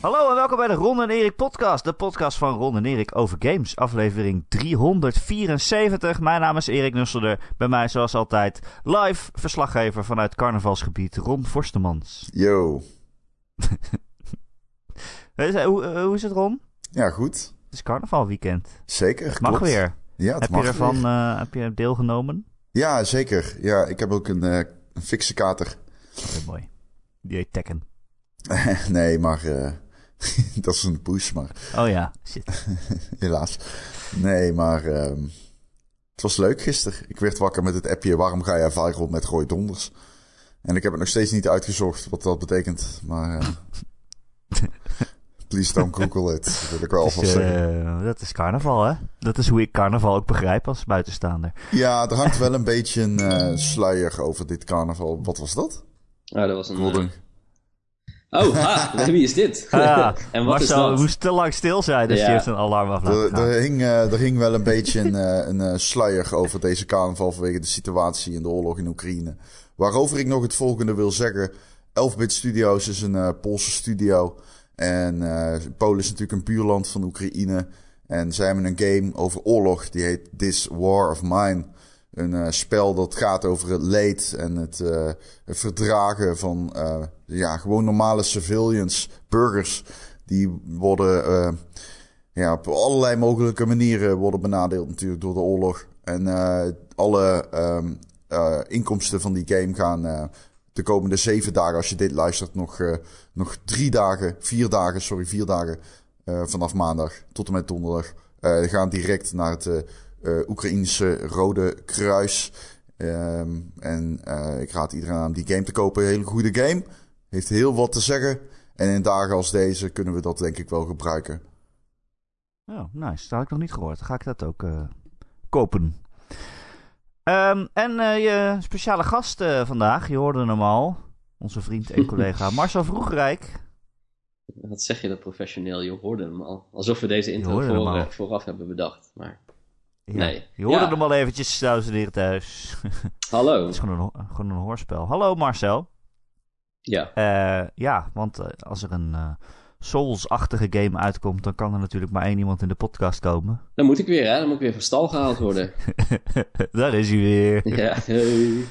Hallo en welkom bij de Ron en Erik podcast. De podcast van Ron en Erik over games. Aflevering 374. Mijn naam is Erik Nusselder. Bij mij zoals altijd live verslaggever vanuit carnavalsgebied Ron Forstemans. Yo. hoe, eh, hoe is het Ron? Ja, goed. Het is carnavalweekend. Zeker, Mag klopt. weer. Ja, het heb mag je ervan eh, heb je deelgenomen? Ja, zeker. Ja, ik heb ook een, eh, een fikse kater. Oh, mooi. Die heet Tekken. nee, maar eh, dat is een push, maar Oh ja, shit. helaas. Nee, maar ehm, het was leuk gisteren. Ik werd wakker met het appje, waarom ga jij viral met Roy Donders? En ik heb het nog steeds niet uitgezocht wat dat betekent, maar... eh, please don't google it, dat wil ik wel alvast zeggen. eh, dat is carnaval hè? Dat is hoe ik carnaval ook begrijp als buitenstaander. Ja, er hangt wel een beetje een eh, sluier over dit carnaval. Wat was dat? Oh, dat was een... Golden. Oh, ah, wie is dit? Ah, en wat Marcel is dat? moest te lang stil zijn, dus Ja. die heeft een alarm af Er, gaan. er, hing, eh, er hing wel een beetje een, eh, een eh, sluier over deze carnaval vanwege de situatie in de oorlog in Oekraïne. Waarover ik nog het volgende wil zeggen. 11-bit Studios is een eh, Poolse studio. En eh, Polen is natuurlijk een buurland van Oekraïne. En zij hebben een game over oorlog. Die heet This War of Mine. Een eh, spel dat gaat over het leed en het, eh, verdragen van eh, ja, gewoon normale civilians, burgers. Die worden ja, op allerlei mogelijke manieren worden benadeeld natuurlijk door de oorlog. En alle ehm, eh, inkomsten van die game gaan de komende zeven dagen, als je dit luistert, nog, nog drie dagen, vier dagen, sorry, vier dagen vanaf maandag tot en met donderdag, gaan direct naar het eh eh, Oekraïnse Rode Kruis. Ehm, en eh, ik raad iedereen aan om die game te kopen. Een hele goede game. Heeft heel wat te zeggen. En in dagen als deze kunnen we dat denk ik wel gebruiken. Oh, nice. Dat had ik nog niet gehoord. Ga ik dat ook eh, kopen. Ehm, en eh, je speciale gast eh, vandaag, je hoorde hem al. Onze vriend en collega Marcel Vroegrijk. Wat zeg je dat professioneel? Je hoorde hem al. Alsof we deze intro voor, vooraf hebben bedacht. Maar Ja, Nee. Je hoorde Ja. hem al eventjes, dames en heren thuis. hallo. Het is gewoon een, gewoon een hoorspel. Hallo Marcel. Ja, Eh, ja, want eh, als er een eh, Souls-achtige game uitkomt, dan kan er natuurlijk maar één iemand in de podcast komen. dan moet ik weer, hè? Dan moet ik weer van stal gehaald worden. Daar is hij weer. ja, hey.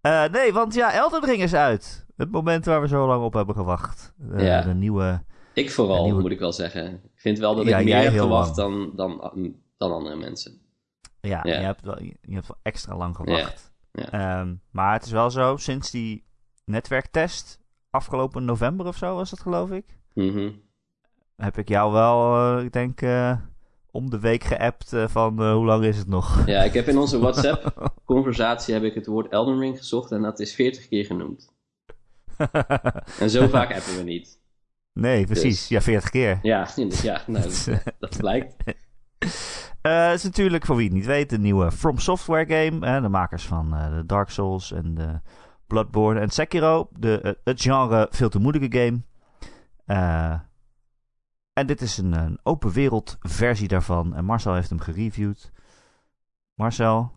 Nee, want ja, Elden Ring is uit. Het moment waar we zo lang op hebben gewacht. Ja. De nieuwe... Ik vooral, nieuwe- moet ik wel zeggen. Ik vind wel dat Ja, ik meer heb gewacht dan, dan, dan andere mensen. Ja, Ja. Je, hebt wel, je hebt wel extra lang gewacht. Ja, Ehm, maar het is wel zo, sinds die netwerktest, afgelopen november of zo was dat geloof ik, Mhm. heb ik jou wel, eh, ik denk, eh, om de week geappt eh, van hoe lang is het nog? Ja, ik heb in onze WhatsApp-conversatie heb ik het woord Elden Ring gezocht en dat is 40 keer genoemd. En zo vaak hebben we niet. nee, precies. Dus- Ja, 40 keer. Ja, ja nou, dat, dat blijkt. Eh, het is natuurlijk, voor wie het niet weet, een nieuwe From Software game. de makers van eh, de Dark Souls en de Bloodborne en Sekiro. De, eh, het genre veel te moeilijke game. Eh, en dit is een, open wereld versie daarvan. En Marcel heeft hem gereviewd. Marcel,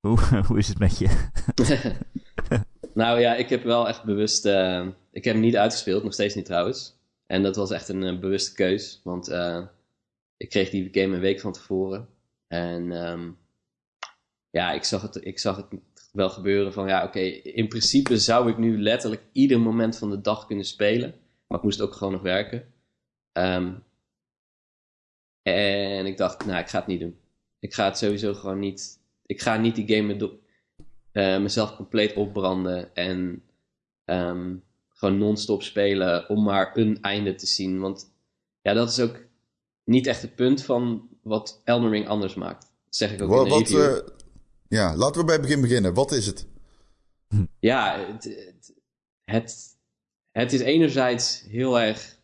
hoe, hoe is het met je? nou ja, ik heb wel echt bewust... eh, ik heb hem niet uitgespeeld, nog steeds niet trouwens. En dat was echt een eh, bewuste keus. Want eh, ik kreeg die game een week van tevoren. En ehm, ja, ik zag, het, ik zag het wel gebeuren van... Ja, oké, in principe zou ik nu letterlijk ieder moment van de dag kunnen spelen. Maar ik moest ook gewoon nog werken. Ehm, en ik dacht, nou, ik ga het niet doen. Ik ga het sowieso gewoon niet... Ik ga niet die game eh, mezelf compleet opbranden en ehm, gewoon non-stop spelen om maar een einde te zien. Want ja, dat is ook niet echt het punt van wat Elden Ring anders maakt. Dat zeg ik ook Wat, in de wat, review. eh, ja, laten we bij het begin beginnen. Wat is het? Ja, het, het, het, het is enerzijds heel erg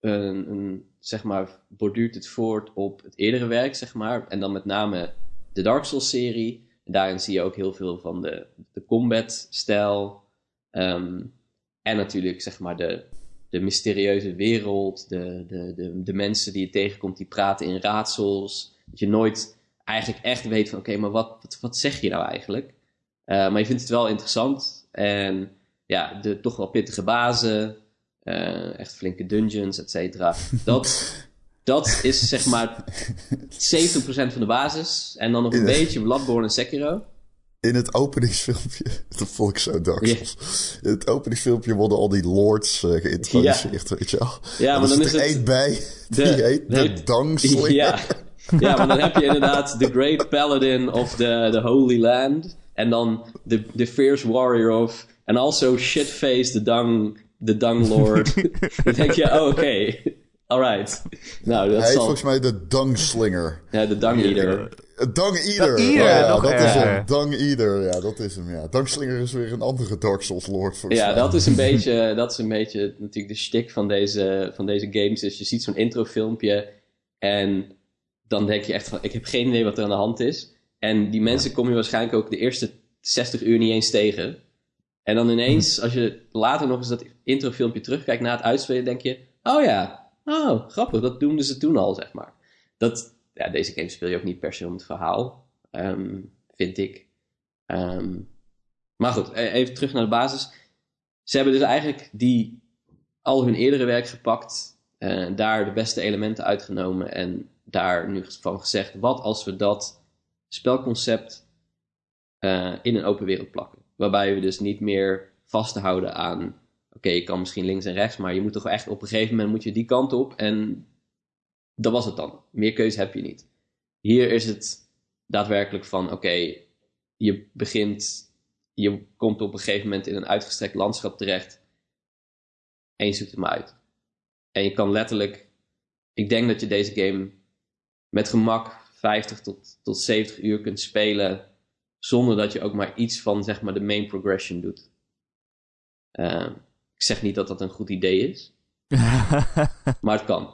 een, een, zeg maar, borduurt het voort op het eerdere werk, zeg maar. En dan met name de Dark Souls-serie. Daarin zie je ook heel veel van de, de combat-stijl. ehm, en natuurlijk, zeg maar, de, de mysterieuze wereld. De, de, de, de mensen die je tegenkomt die praten in raadsels. Dat je nooit eigenlijk echt weet van, oké, maar wat, wat, wat zeg je nou eigenlijk? Eh, maar je vindt het wel interessant. En ja, de toch wel pittige bazen. eh, echt flinke dungeons, et cetera. Dat, dat is zeg maar 70% van de basis. En dan nog een beetje Bloodborne en Sekiro. In het openingsfilmpje, dat vond ik zo Dark Souls. In het openingsfilmpje worden al die lords eh, geïntroduceerd, weet je wel. Ja, maar dan is er één bij, die de- heet de, de- Dangslinger. Ja. ja, maar dan heb je inderdaad The Great Paladin of the, the Holy Land. En dan the, the Fierce Warrior of... En also Shitface, the Dung, the dung Lord. dan denk je, oh, oké. Alright. Nou, dat Hij heet zal... volgens mij de Dangslinger. Ja, de Dung Eater. Dung Eater. Dung Eater, ja, dat is hem. Dung Eater, ja, dat is hem, ja. Dangslinger is weer een andere Dark Souls lord, volgens Ja, mij. dat is een beetje, dat is een beetje natuurlijk de shtick van deze, van deze games. Is je ziet zo'n introfilmpje en dan denk je echt van, ik heb geen idee wat er aan de hand is. En die mensen kom je waarschijnlijk ook de eerste 60 uur niet eens tegen. En dan ineens, als je later nog eens dat introfilmpje terugkijkt na het uitspelen, denk je, oh ja, oh, grappig, dat doen ze toen al, zeg maar. Dat, ja, deze game speel je ook niet per se om het verhaal, ehm, vind ik. Ehm, maar goed, e- even terug naar de basis. Ze hebben dus eigenlijk die, al hun eerdere werk gepakt, eh, daar de beste elementen uitgenomen en daar nu van gezegd, wat als we dat spelconcept eh, in een open wereld plakken. Waarbij we dus niet meer vast te houden aan, oké, je kan misschien links en rechts, maar je moet toch echt op een gegeven moment moet je die kant op en dat was het dan. Meer keuze heb je niet. Hier is het daadwerkelijk van, oké, je begint, je komt op een gegeven moment in een uitgestrekt landschap terecht en je zoekt hem uit. En je kan letterlijk, ik denk dat je deze game met gemak 50 tot, tot 70 uur kunt spelen zonder dat je ook maar iets van zeg maar de main progression doet. Eh, ik zeg niet dat dat een goed idee is, maar het kan.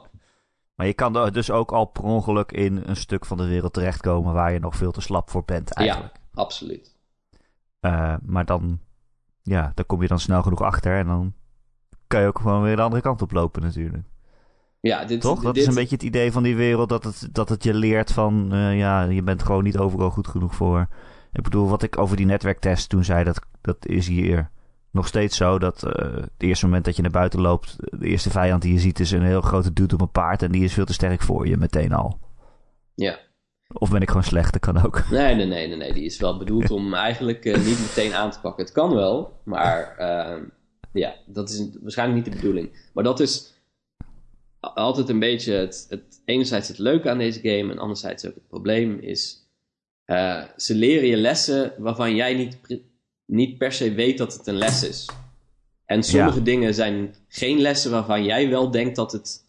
maar je kan er dus ook al per ongeluk in een stuk van de wereld terechtkomen waar je nog veel te slap voor bent eigenlijk. Ja, absoluut. Eh, maar dan, ja, dan kom je dan snel genoeg achter en dan kan je ook gewoon weer de andere kant op lopen natuurlijk. Ja, dit, Toch? Dat dit, is een beetje het idee van die wereld, dat het, dat het je leert van, eh, ja, je bent gewoon niet overal goed genoeg voor. Ik bedoel, wat ik over die netwerktest toen zei, dat, dat is hier nog steeds zo. Dat eh, het eerste moment dat je naar buiten loopt, de eerste vijand die je ziet is een heel grote dude op een paard en die is veel te sterk voor je meteen al. Ja. Of ben ik gewoon slecht, dat kan ook. Nee, nee, nee, nee, nee. Die is wel bedoeld om eigenlijk eh, niet meteen aan te pakken. Het kan wel, maar ehm, ja, dat is waarschijnlijk niet de bedoeling. Maar dat is altijd een beetje het, het enerzijds het leuke aan deze game en anderzijds ook het probleem is eh, ze leren je lessen waarvan jij niet, niet per se weet dat het een les is. En sommige Ja. dingen zijn geen lessen waarvan jij wel denkt dat het,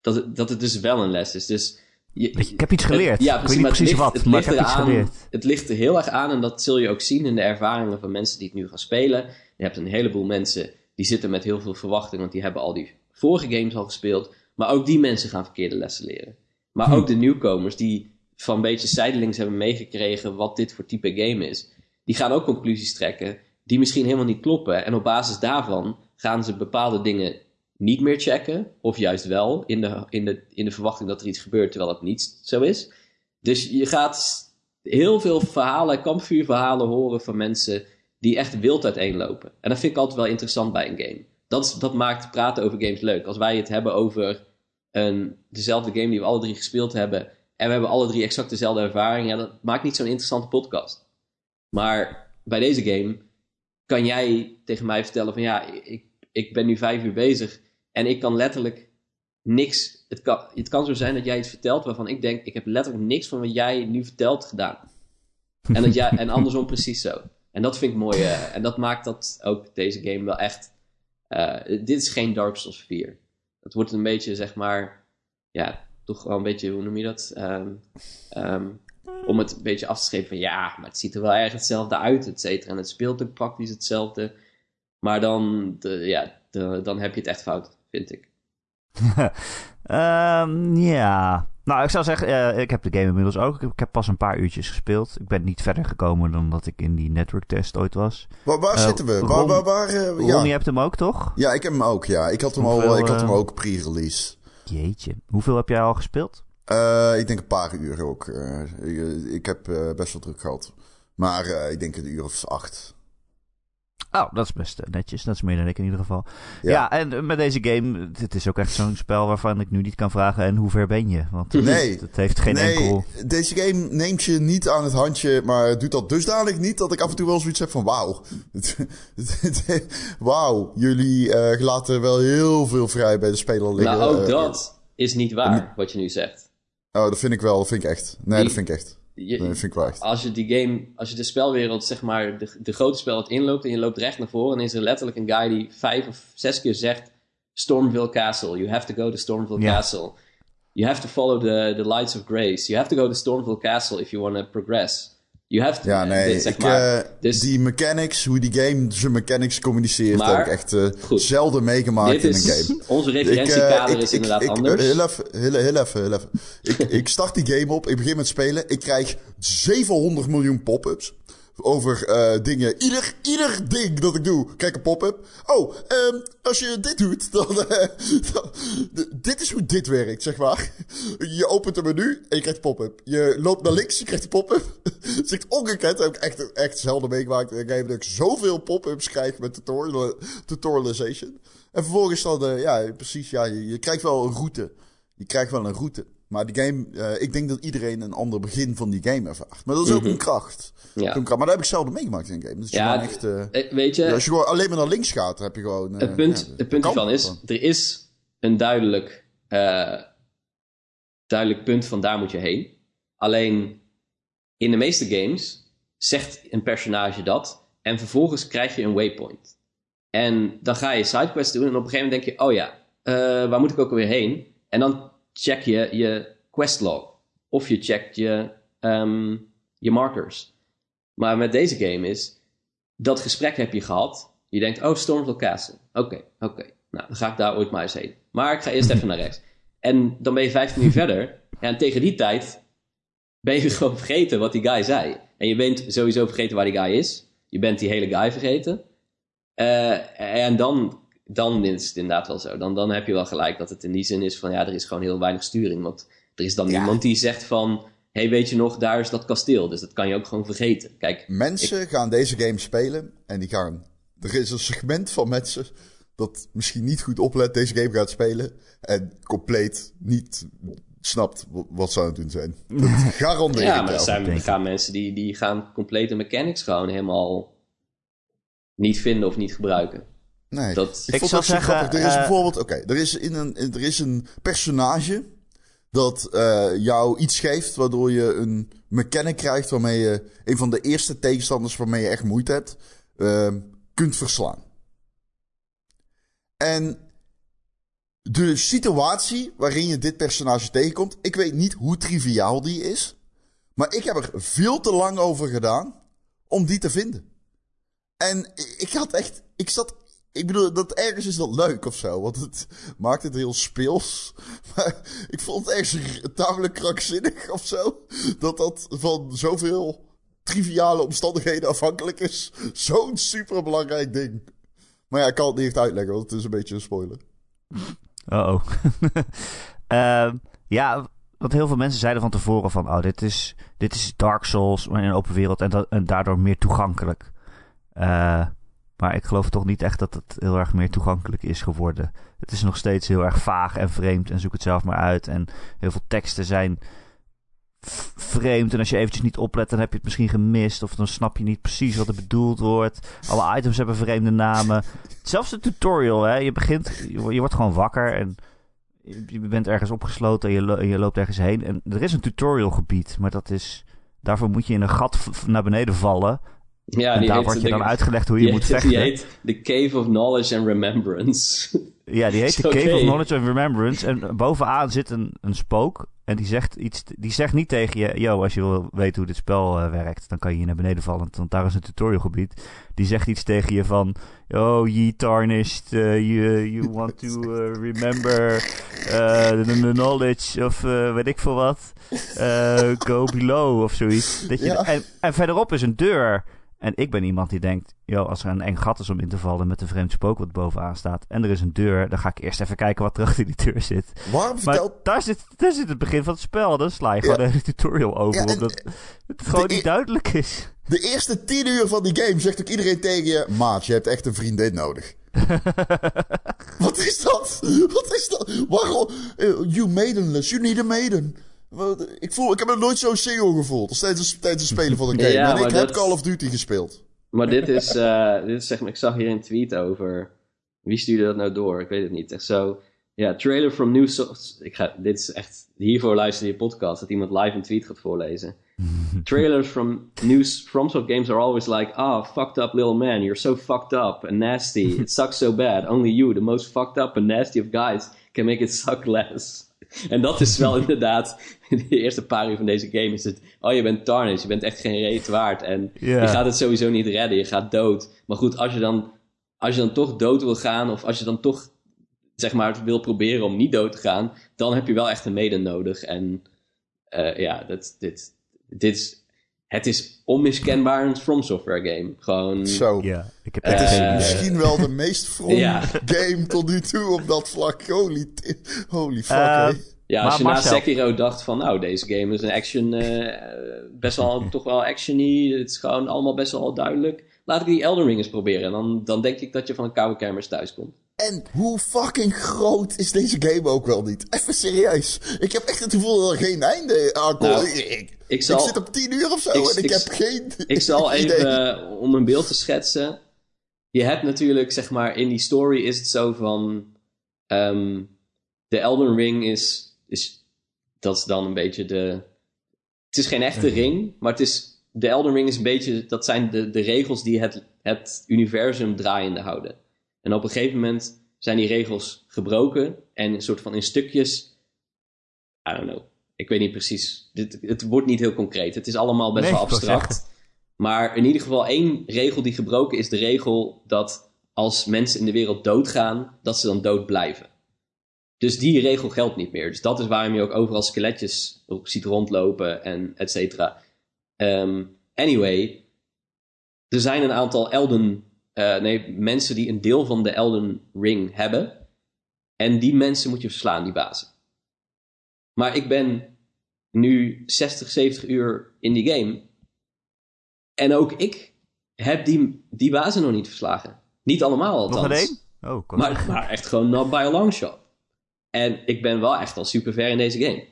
dat het, dat het dus wel een les is. Dus je, Ik heb iets geleerd. het- ja, ik weet precies, niet precies ligt- wat, het maar ik heb iets geleerd. Het ligt er heel erg aan en dat zul je ook zien in de ervaringen van mensen die het nu gaan spelen. Je hebt een heleboel mensen die zitten met heel veel verwachting, want die hebben al die vorige games al gespeeld. Maar ook die mensen gaan verkeerde lessen leren. Maar Hm. ook de nieuwkomers die van een beetje zijdelings hebben meegekregen wat dit voor type game is, die gaan ook conclusies trekken die misschien helemaal niet kloppen. En op basis daarvan gaan ze bepaalde dingen niet meer checken, of juist wel, in de, in de, in de verwachting dat er iets gebeurt terwijl het niet zo is. Dus je gaat heel veel verhalen, kampvuurverhalen horen van mensen die echt wild uiteenlopen. En dat vind ik altijd wel interessant bij een game. Dat, dat maakt praten over games leuk. Als wij het hebben over een, dezelfde game die we alle drie gespeeld hebben. En we hebben alle drie exact dezelfde ervaring. Ja, dat maakt niet zo'n interessante podcast. Maar bij deze game kan jij tegen mij vertellen van ja, ik, ik ben nu vijf uur bezig. En ik kan letterlijk niks. Het kan, het kan zo zijn dat jij iets vertelt waarvan ik denk, ik heb letterlijk niks van wat jij nu vertelt gedaan. En, dat jij, en andersom precies zo. En dat vind ik mooi. eh, en dat maakt dat ook deze game wel echt. eh, dit is geen Dark Souls 4. Het wordt een beetje, zeg maar. Ja, toch wel een beetje, hoe noem je dat? Ehm, om het een beetje af te schepen van ja, maar het ziet er wel erg hetzelfde uit, et cetera. En het speelt ook praktisch hetzelfde. Maar dan, de, ja, de, dan heb je het echt fout, vind ik. Ehm, ja. Nou, ik zou zeggen, eh, ik heb de game inmiddels ook. Ik heb pas een paar uurtjes gespeeld. Ik ben niet verder gekomen dan dat ik in die network test ooit was. Waar, waar Eh, zitten we? Ron- waar, waar, waar, eh, Ron, ja. je hebt hem ook, toch? ja, ik heb hem ook, ja. Ik had hem, al, ik had hem ook pre-release. Jeetje. Hoeveel heb jij al gespeeld? Eh, ik denk een paar uur ook. Eh, ik, ik heb eh, best wel druk gehad. Maar eh, ik denk een uur of acht. Oh, dat is best netjes. Dat is meer dan ik in ieder geval. Ja, en met deze game, het is ook echt zo'n spel waarvan ik nu niet kan vragen en hoe ver ben je? Want het, Nee. het heeft geen nee, enkel... deze game neemt je niet aan het handje, maar doet dat dusdanig niet dat ik af en toe wel zoiets heb van wauw. wauw, jullie eh, laten wel heel veel vrij bij de speler liggen. Maar ook dat is niet waar, wat je nu zegt. Oh, dat vind ik wel, dat vind ik echt. Nee, Die- dat vind ik echt. Je- Nee, dat vind ik wel echt. als je die game, als je de spelwereld, zeg maar, de, de grote spelwereld inloopt en je loopt recht naar voren, dan is er letterlijk een guy die vijf of zes keer zegt: Stormville Castle, you have to go to Stormville. Castle. You have to follow the, the lights of grace. You have to go to Stormville Castle if you want to progress. You have to. Ja, nee, dit, zeg ik, maar. eh, dus die mechanics, hoe die game zijn mechanics communiceert, Maar, heb ik echt eh, zelden meegemaakt in een game. onze eh, referentiekader ik- is inderdaad ik- anders. Heel even, heel, heel even, heel even. ik, ik start die game op, ik begin met spelen. Ik krijg 700 miljoen pop-ups. Over eh, dingen. Ieder, ieder ding dat ik doe, krijg ik een pop-up. Oh, ehm, als je dit doet, dan, eh, Dit is hoe dit werkt, zeg maar. Je opent een menu en je krijgt een pop-up. Je loopt naar links, je krijgt een pop-up. Het is ongekend. Dat heb ik echt, echt zelden meegemaakt een game dat ik zoveel pop-ups krijg met tutorial, tutorialization. En vervolgens dan, eh, ja, precies, ja, je, je krijgt wel een route. Je krijgt wel een route. Maar die game, eh, ik denk dat iedereen een ander begin van die game ervaart. Maar dat is ook een kracht. Mhm. Ja. Een kracht. Maar dat heb ik zelden meegemaakt in een game. Dus Ja, echt, eh, Eh, Weet je, ja, als je gewoon alleen maar naar links gaat, heb je gewoon... het punt, ja, het punt kan hiervan is, er is een duidelijk, duidelijk punt van daar moet je heen. Alleen in de meeste games zegt een personage dat en vervolgens krijg je een waypoint. En dan ga je sidequests doen en op een gegeven moment denk je, oh ja, waar moet ik ook alweer heen? En dan check je je questlog. Of je checkt je, ehm, je markers. Maar met deze game is, dat gesprek heb je gehad. Je denkt, oh, Stormville Castle. Oké, oké. Nou, dan ga ik daar ooit maar eens heen. Maar ik ga eerst even naar rechts. En dan ben je 15 uur verder. En tegen die tijd ben je gewoon vergeten wat die guy zei. En je bent sowieso vergeten waar die guy is. Je bent die hele guy vergeten. Eh, en dan, dan is het inderdaad wel zo. Dan, dan heb je wel gelijk dat het in die zin is van... ja, er is gewoon heel weinig sturing. Want er is dan Ja. niemand die zegt van... hey, weet je nog, daar is dat kasteel. Dus dat kan je ook gewoon vergeten. Kijk, Mensen gaan deze game spelen en die gaan... Er is een segment van mensen dat misschien niet goed oplet deze game gaat spelen en compleet niet snapt wat ze aan het doen zijn. Dat garandeer Ja, ik maar er zijn, er gaan mensen die, die gaan complete mechanics gewoon helemaal niet vinden of niet gebruiken. Nee, Dat- ik, Ik vond zou dat zo zeggen, grappig. Er is eh, bijvoorbeeld, oké, er, is in een, er is een personage dat eh, jou iets geeft waardoor je een mechanic krijgt waarmee je een van de eerste tegenstanders waarmee je echt moeite hebt, ehm, kunt verslaan. En de situatie waarin je dit personage tegenkomt, ik weet niet hoe triviaal die is, maar ik heb er veel te lang over gedaan om die te vinden. En ik had echt. Ik zat. Ik bedoel, dat ergens is dat leuk of zo. Want het maakt het heel speels. Maar ik vond het ergens tamelijk krankzinnig of zo. Dat dat van zoveel triviale omstandigheden afhankelijk is. Zo'n superbelangrijk ding. Maar ja, ik kan het niet echt uitleggen, want het is een beetje een spoiler. Uh-oh. Ehm, ja, wat heel veel mensen zeiden van tevoren van... Oh, dit is, dit is Dark Souls, maar in een open wereld en, en daardoor meer toegankelijk. Eh, maar ik geloof toch niet echt dat het heel erg meer toegankelijk is geworden. Het is nog steeds heel erg vaag en vreemd en zoek het zelf maar uit. En heel veel teksten zijn vreemd. En als je eventjes niet oplet, dan heb je het misschien gemist. Of dan snap je niet precies wat er bedoeld wordt. Alle items hebben vreemde namen. Zelfs de tutorial, hè. Je begint, je, wo- je wordt gewoon wakker en je bent ergens opgesloten en je, en je loopt ergens heen. En er is een tutorialgebied, maar dat is... Daarvoor moet je in een gat naar beneden vallen. Ja, en die daar heeft- wordt je die- dan uitgelegd hoe je moet heet- vechten. Die heet The Cave of Knowledge and Remembrance. Ja, die heet de Cave of Knowledge and Remembrance. En bovenaan zit een, een spook. En die zegt, iets, die zegt niet tegen je... Yo, als je wil weten hoe dit spel eh, werkt... dan kan je hier naar beneden vallen. Want daar is een tutorialgebied. Die zegt iets tegen je van... Oh, ye tarnished. eh, you, you want to eh, remember... the, the knowledge of... weet ik veel wat. eh, go below of zoiets. Dat je, Ja. en, en verderop is een deur... En ik ben iemand die denkt, joh, als er een eng gat is om in te vallen met een vreemd spook wat bovenaan staat en er is een deur, dan ga ik eerst even kijken wat er achter die deur zit. Waarom Maar vertelt. daar zit, daar zit het begin van het spel. Dan sla je gewoon Ja. de hele tutorial over, Ja, en- omdat het gewoon niet duidelijk is. De eerste tien uur van die game zegt ook iedereen tegen je... Maat, je hebt echt een vriendin nodig. Wat is dat? Wat is dat? Waarom? Eh, You maidenless, you need a maiden. Ik, voel, ik heb me nooit zo single gevoeld als tijdens, tijdens het spelen van een game. Ja, en ik heb Call of Duty gespeeld. Maar dit is, eh, dit is zeg maar, ik zag hier een tweet over. Wie stuurde dat nou door? Ik weet het niet. Echt zo. Ja, trailer from New Soft. Ik ga, dit is echt. Hiervoor luister je podcast. Dat iemand live een tweet gaat voorlezen. Trailers from new FromSoft games are always like, ah, fucked up little man, you're so fucked up and nasty. It sucks so bad. Only you, the most fucked up and nasty of guys, can make it suck less. En dat is wel inderdaad, in de eerste paar uur van deze game is het, oh je bent tarnished, je bent echt geen reet waard en je gaat het sowieso niet redden, je gaat dood. Maar goed, als je dan, als je dan toch dood wil gaan of als je dan toch, zeg maar, wil proberen om niet dood te gaan, dan heb je wel echt een mede nodig. En eh, ja, dat, dit, dit is, het is onmiskenbaar een From Software game. Gewoon, Zo. Ja, ik heb Het is idee. misschien wel de meest from Ja. game tot nu toe op dat vlak. Holy, holy fuck, Eh, ja, als Maar je na Sekiro dacht van, nou, deze game is een action, eh, best wel, toch wel actiony. Het is gewoon allemaal best wel duidelijk. Laat ik die Elden Ring eens proberen. En dan, dan denk ik dat je van een koude kermis thuis komt. En hoe fucking groot is deze game ook wel niet? Even serieus. Ik heb echt het gevoel dat er geen einde aankomt. Nou, ik, ik, Ik zal, ik zit op 10 uur of zo ik- en ik, heb geen Ik zal idee. even, eh, om een beeld te schetsen. Je hebt natuurlijk, zeg maar, in die story is het zo van... ehm, de Elden Ring is, is... Dat is dan een beetje de... Het is geen echte ring, maar het is... De Elden Ring is een beetje... Dat zijn de, de regels die het, het universum draaiende houden. En op een gegeven moment zijn die regels gebroken. En een soort van in stukjes... I don't know. Ik weet niet precies. Dit, het wordt niet heel concreet. Het is allemaal best Nee, wel abstract. Maar in ieder geval één regel die gebroken is de regel dat als mensen in de wereld doodgaan, dat ze dan dood blijven. Dus die regel geldt niet meer. Dus dat is waarom je ook overal skeletjes ziet rondlopen en et cetera. Ehm, anyway, er zijn een aantal Elden, eh, nee, mensen die een deel van de Elden Ring hebben. En die mensen moet je verslaan, die bazen. Maar ik ben nu 60, 70 uur in die game. En ook ik heb die, die bazen nog niet verslagen. Niet allemaal althans. Nog een één? Oh, wou Maar, maar echt gewoon not by a long shot. En ik ben wel echt al super ver in deze game.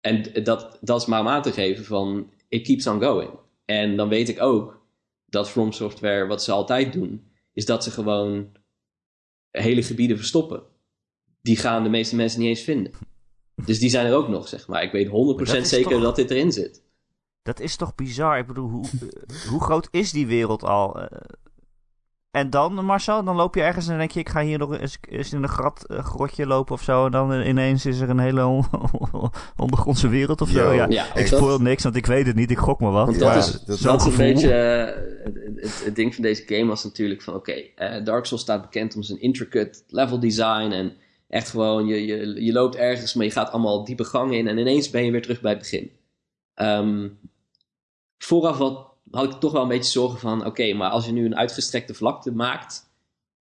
En dat, dat is maar om aan te geven van, it keeps on going. En dan weet ik ook dat From Software, wat ze altijd doen, is dat ze gewoon hele gebieden verstoppen. Die gaan de meeste mensen niet eens vinden. Dus die zijn er ook nog, zeg maar. Ik weet 100% dat is zeker toch- dat dit erin zit. Dat is toch bizar? Ik bedoel, hoe, eh, hoe groot is die wereld al? En dan, Marcel, dan loop je ergens en denk je... ik ga hier nog eens, eens in een grat, eh, grotje lopen of zo... en dan ineens is er een hele on- ondergrondse wereld of zo. Ja, Ja, ik dat- spoil niks, want ik weet het niet. Ik gok maar wat. Want dat Ja, is, dat is een beetje eh, het, het, ding van deze game was natuurlijk van oké, eh, Dark Souls staat bekend om zijn intricate level design en echt gewoon je, je, je loopt ergens, maar je gaat allemaal diepe gangen in en ineens ben je weer terug bij het begin. Ehm, vooraf had, had ik toch wel een beetje zorgen van oké, maar als je nu een uitgestrekte vlakte maakt,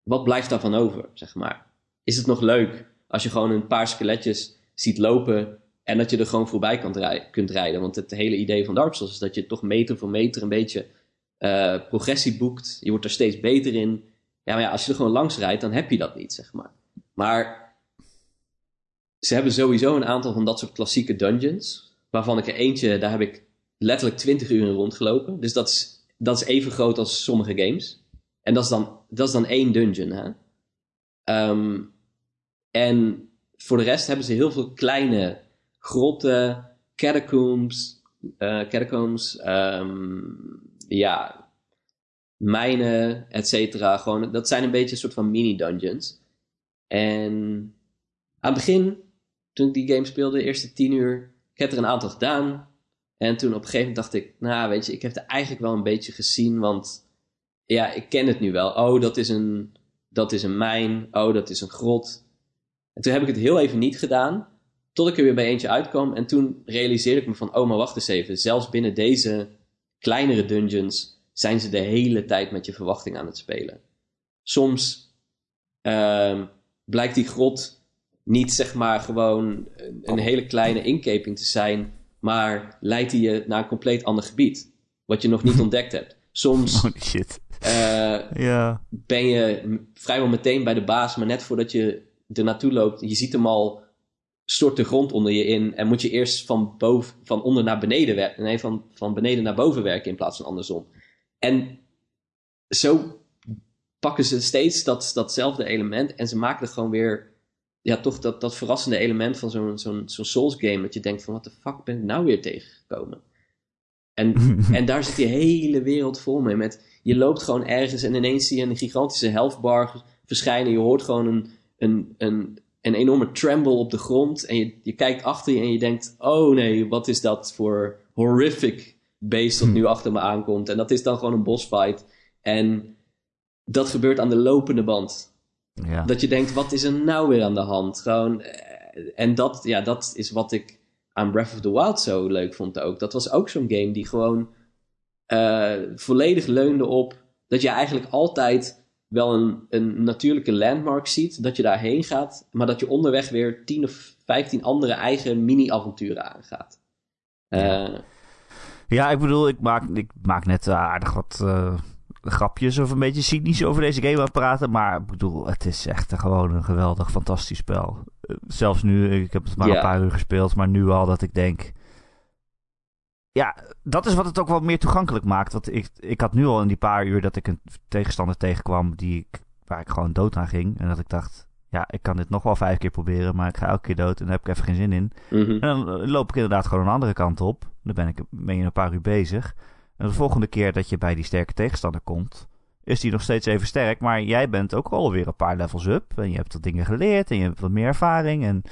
wat blijft daarvan over, zeg maar? Is het nog leuk als je gewoon een paar skeletjes ziet lopen en dat je er gewoon voorbij kan kunt rijden? Want het hele idee van Dark Souls is dat je toch meter voor meter een beetje eh, progressie boekt. Je wordt er steeds beter in. Ja, maar ja, als je er gewoon langs rijdt, dan heb je dat niet, zeg maar. Maar ze hebben sowieso een aantal van dat soort klassieke dungeons. Waarvan ik er eentje, daar heb ik letterlijk 20 uur in rondgelopen. Dus dat is, dat is even groot als sommige games. En dat is dan, dat is dan één dungeon, hè. Ehm, en voor de rest hebben ze heel veel kleine grotten, catacombs, eh, catacombs, ehm, ja, mijnen, et cetera. Gewoon, dat zijn een beetje een soort van mini-dungeons. En aan het begin, toen ik die game speelde, de eerste tien uur, ik heb er een aantal gedaan. En toen op een gegeven moment dacht ik, nou weet je, ik heb het eigenlijk wel een beetje gezien, want ja, ik ken het nu wel. Oh, dat is een, dat is een mijn. Oh, dat is een grot. En toen heb ik het heel even niet gedaan, tot ik er weer bij eentje uitkwam. En toen realiseerde ik me van, oh, maar wacht eens even. Zelfs binnen deze kleinere dungeons zijn ze de hele tijd met je verwachting aan het spelen. Soms ehm, blijkt die grot niet zeg maar gewoon een, een hele kleine inkeping te zijn, maar leidt die je naar een compleet ander gebied. wat je nog niet ontdekt hebt. Soms Holy shit. eh, Ja. ben je vrijwel meteen bij de baas, maar net voordat je er naartoe loopt, je ziet hem al stort de grond onder je in en moet je eerst van, boven, van onder naar beneden werken. Nee, van, van beneden naar boven werken in plaats van andersom. En zo pakken ze steeds dat, datzelfde element en ze maken er gewoon weer, ja, toch dat, dat verrassende element van zo'n zo'n zo'n Souls game. Dat je denkt van, wat de fuck ben ik nou weer tegengekomen? En, en daar zit die hele wereld vol mee. Met, je loopt gewoon ergens en ineens zie je een gigantische health bar verschijnen. Je hoort gewoon een, een, een, een enorme tremble op de grond. En je, je kijkt achter je en je denkt: oh nee, wat is dat voor horrific beest dat nu achter me aankomt? En dat is dan gewoon een bossfight. En dat gebeurt aan de lopende band. Ja. Dat je denkt: wat is er nou weer aan de hand? Gewoon, eh, en dat, ja, dat is wat ik aan Breath of the Wild zo leuk vond ook. Dat was ook zo'n game die gewoon eh, volledig leunde op dat je eigenlijk altijd wel een, een natuurlijke landmark ziet, dat je daarheen gaat, maar dat je onderweg weer 10 of 15 andere eigen mini-avonturen aangaat. Eh, Ja, ik bedoel, ik maak, ik maak net aardig wat grapjes of een beetje cynisch over deze game aan het praten. Maar ik bedoel, het is echt een- gewoon een geweldig, fantastisch spel. Eh, zelfs nu, ik heb het maar een paar uur gespeeld, maar nu al dat ik denk... Ja, dat is wat het ook wel meer toegankelijk maakt. Want ik, ik had nu al in die paar uur dat ik een tegenstander tegenkwam die ik, waar ik gewoon dood aan ging. En dat ik dacht, ja, ik kan dit nog wel vijf keer proberen, maar ik ga elke keer dood en daar heb ik even geen zin in. mhm. En dan eh, loop ik inderdaad gewoon een andere kant op. Dan ben ik ben je een paar uur bezig. En de volgende keer dat je bij die sterke tegenstander komt, is die nog steeds even sterk. Maar jij bent ook alweer een paar levels up. En je hebt wat dingen geleerd en je hebt wat meer ervaring. En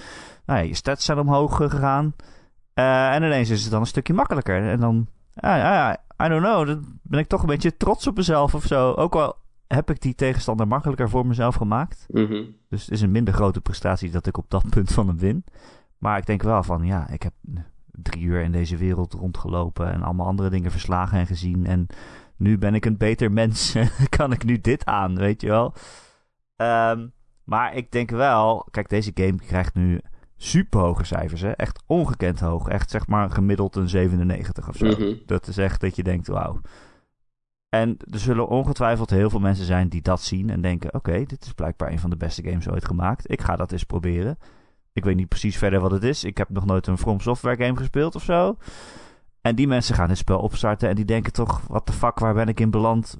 nou ja, je stats zijn omhoog gegaan. Eh, en ineens is het dan een stukje makkelijker. En dan, ja, ja, ja, I don't know, dan ben ik toch een beetje trots op mezelf of zo. Ook al heb ik die tegenstander makkelijker voor mezelf gemaakt. Mhm. Dus het is een minder grote prestatie dat ik op dat punt van hem win. Maar ik denk wel van, ja, ik heb drie uur in deze wereld rondgelopen en allemaal andere dingen verslagen en gezien. En nu ben ik een beter mens. kan ik nu dit aan, weet je wel? Ehm, maar ik denk wel, kijk, deze game krijgt nu super hoge cijfers, hè? Echt ongekend hoog. Echt zeg maar gemiddeld een 97 of zo. Mhm. Dat is echt dat je denkt, wauw. En er zullen ongetwijfeld heel veel mensen zijn die dat zien en denken: oké, dit is blijkbaar een van de beste games ooit gemaakt. Ik ga dat eens proberen. Ik weet niet precies verder wat het is. Ik heb nog nooit een From Software game gespeeld of zo. En die mensen gaan dit spel opstarten en die denken toch: what the fuck, waar ben ik in beland?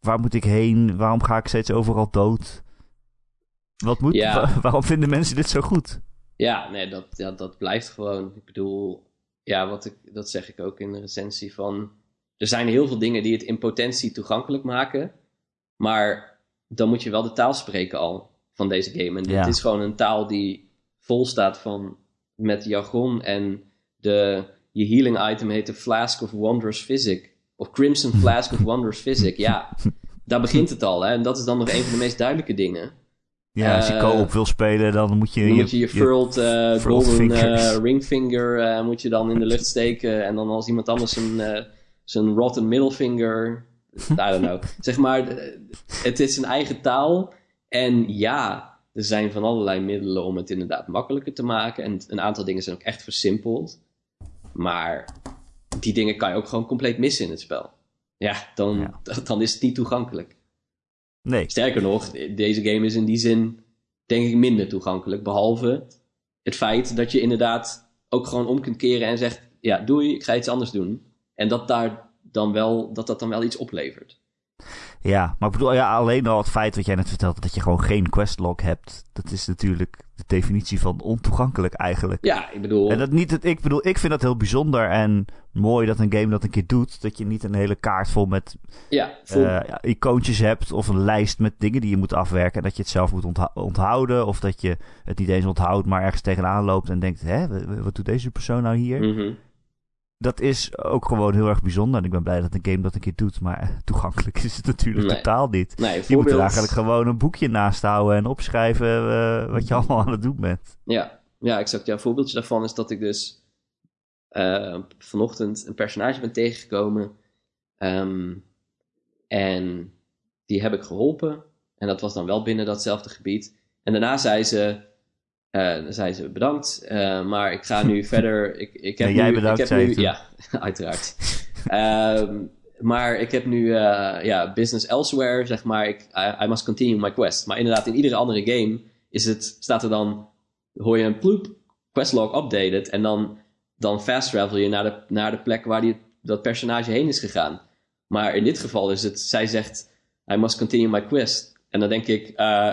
Waar moet ik heen? Waarom ga ik steeds overal dood? Wat moet, Ja. wa- waarom vinden mensen dit zo goed? Ja, nee, dat, ja, dat blijft gewoon. Ik bedoel, ja, wat ik, dat zeg ik ook in de recensie van. Er zijn heel veel dingen die het in potentie toegankelijk maken. Maar dan moet je wel de taal spreken al van deze game. En Ja. dit is gewoon een taal die vol staat van met jargon. En de, je healing item heet de Flask of Wondrous Physic. Of Crimson Flask of Wondrous Physic. Ja, daar begint het al. Hè? En dat is dan nog een van de meest duidelijke dingen. Ja, als je Eh, co-op wil spelen, dan moet je Dan moet je je furled, eh, furled golden fingers. eh, ring finger eh, moet je dan in de lucht steken. En dan als iemand anders zijn, zijn rotten middle finger... I don't know. zeg maar, het is een eigen taal. En ja, er zijn van allerlei middelen om het inderdaad makkelijker te maken. En een aantal dingen zijn ook echt versimpeld. Maar die dingen kan je ook gewoon compleet missen in het spel. Ja, dan, Ja. dan is het niet toegankelijk. Nee, Sterker nog, deze game is in die zin denk ik minder toegankelijk. Behalve het feit dat je inderdaad ook gewoon om kunt keren en zegt: Ja, doei, ik ga iets anders doen. En dat daar dan wel, dat dat dan wel iets oplevert. Ja, maar ik bedoel, ja, alleen al het feit wat jij net vertelde, dat je gewoon geen questlog hebt, dat is natuurlijk de definitie van ontoegankelijk eigenlijk. Ja, ik bedoel. En dat niet, het, ik bedoel, ik vind dat heel bijzonder en mooi dat een game dat een keer doet, dat je niet een hele kaart vol met ja, eh, icoontjes hebt of een lijst met dingen die je moet afwerken en dat je het zelf moet ontha- onthouden of dat je het niet eens onthoudt, maar ergens tegenaan loopt en denkt, hè, wat doet deze persoon nou hier? mhm. Dat is ook gewoon heel erg bijzonder. En ik ben blij dat een game dat een keer doet. Maar toegankelijk is het natuurlijk Nee. totaal niet. Nee, Je moet er eigenlijk gewoon een boekje naast houden en opschrijven eh, wat je allemaal aan het doen bent. Ja, ja, exact. Ja, een voorbeeldje daarvan is dat ik dus eh, vanochtend een personage ben tegengekomen. Ehm, en die heb ik geholpen. En dat was dan wel binnen datzelfde gebied. En daarna zei ze, eh, zei ze bedankt, eh, maar ik ga nu verder. Ik, ik heb Nee, jij nu, bedankt, ik heb nu. Ja, uiteraard. Ehm, maar ik heb nu eh, ja, business elsewhere, zeg maar. Ik, I, I must continue my quest. Maar inderdaad, in iedere andere game is het, staat er dan, hoor je een ploep, questlog updated. En dan, dan fast travel je naar de, naar de plek waar die, dat personage heen is gegaan. Maar in dit geval is het, zij zegt, I must continue my quest. En dan denk ik,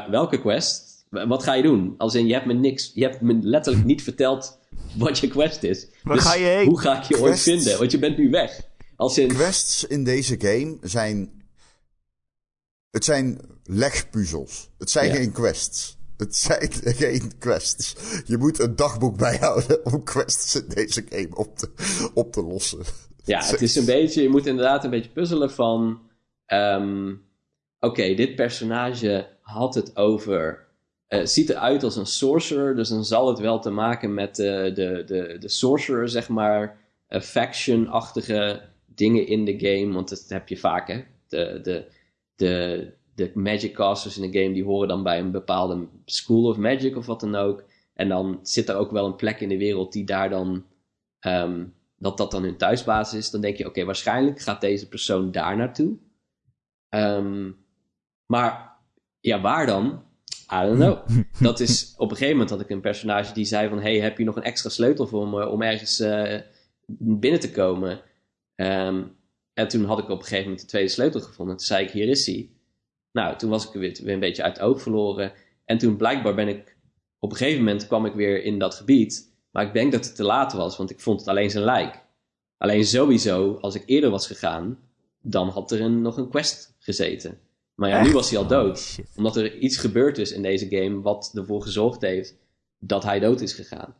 welke quest? Wat ga je doen? Als in, je hebt me niks, je hebt me letterlijk niet verteld wat je quest is. Waar Dus ga je heen? Hoe ga ik je ooit vinden? Want je bent nu weg. Als in, Quests in deze game zijn. Het zijn legpuzzels. Het zijn Ja. geen quests. Het zijn geen quests. Je moet een dagboek bijhouden om quests in deze game op te, op te lossen. Ja, het is een beetje, je moet inderdaad een beetje puzzelen van, ehm, oké, dit personage had het over, eh, ziet eruit als een sorcerer, dus dan zal het wel te maken met de, de, de, de sorcerer, zeg maar, eh, faction-achtige dingen in de game, want dat heb je vaak, hè. De, de, de, de magic casters in de game, die horen dan bij een bepaalde school of magic of wat dan ook. En dan zit er ook wel een plek in de wereld die daar dan ehm, dat dat dan hun thuisbasis is, dan denk je, oké, waarschijnlijk gaat deze persoon daar naartoe. Ehm, maar ja, waar dan? I don't know. dat is, op een gegeven moment had ik een personage die zei van, hey, heb je nog een extra sleutel voor me om ergens eh, binnen te komen? Ehm, en toen had ik op een gegeven moment de tweede sleutel gevonden. Toen zei ik, hier is hij. Nou, toen was ik weer, weer een beetje uit het oog verloren. En toen blijkbaar ben ik, op een gegeven moment kwam ik weer in dat gebied. Maar ik denk dat het te laat was, want ik vond het alleen zijn lijk. Alleen sowieso, als ik eerder was gegaan, dan had er een, nog een quest gezeten. Maar ja, nu was hij al dood. Omdat er iets gebeurd is in deze game wat ervoor gezorgd heeft dat hij dood is gegaan.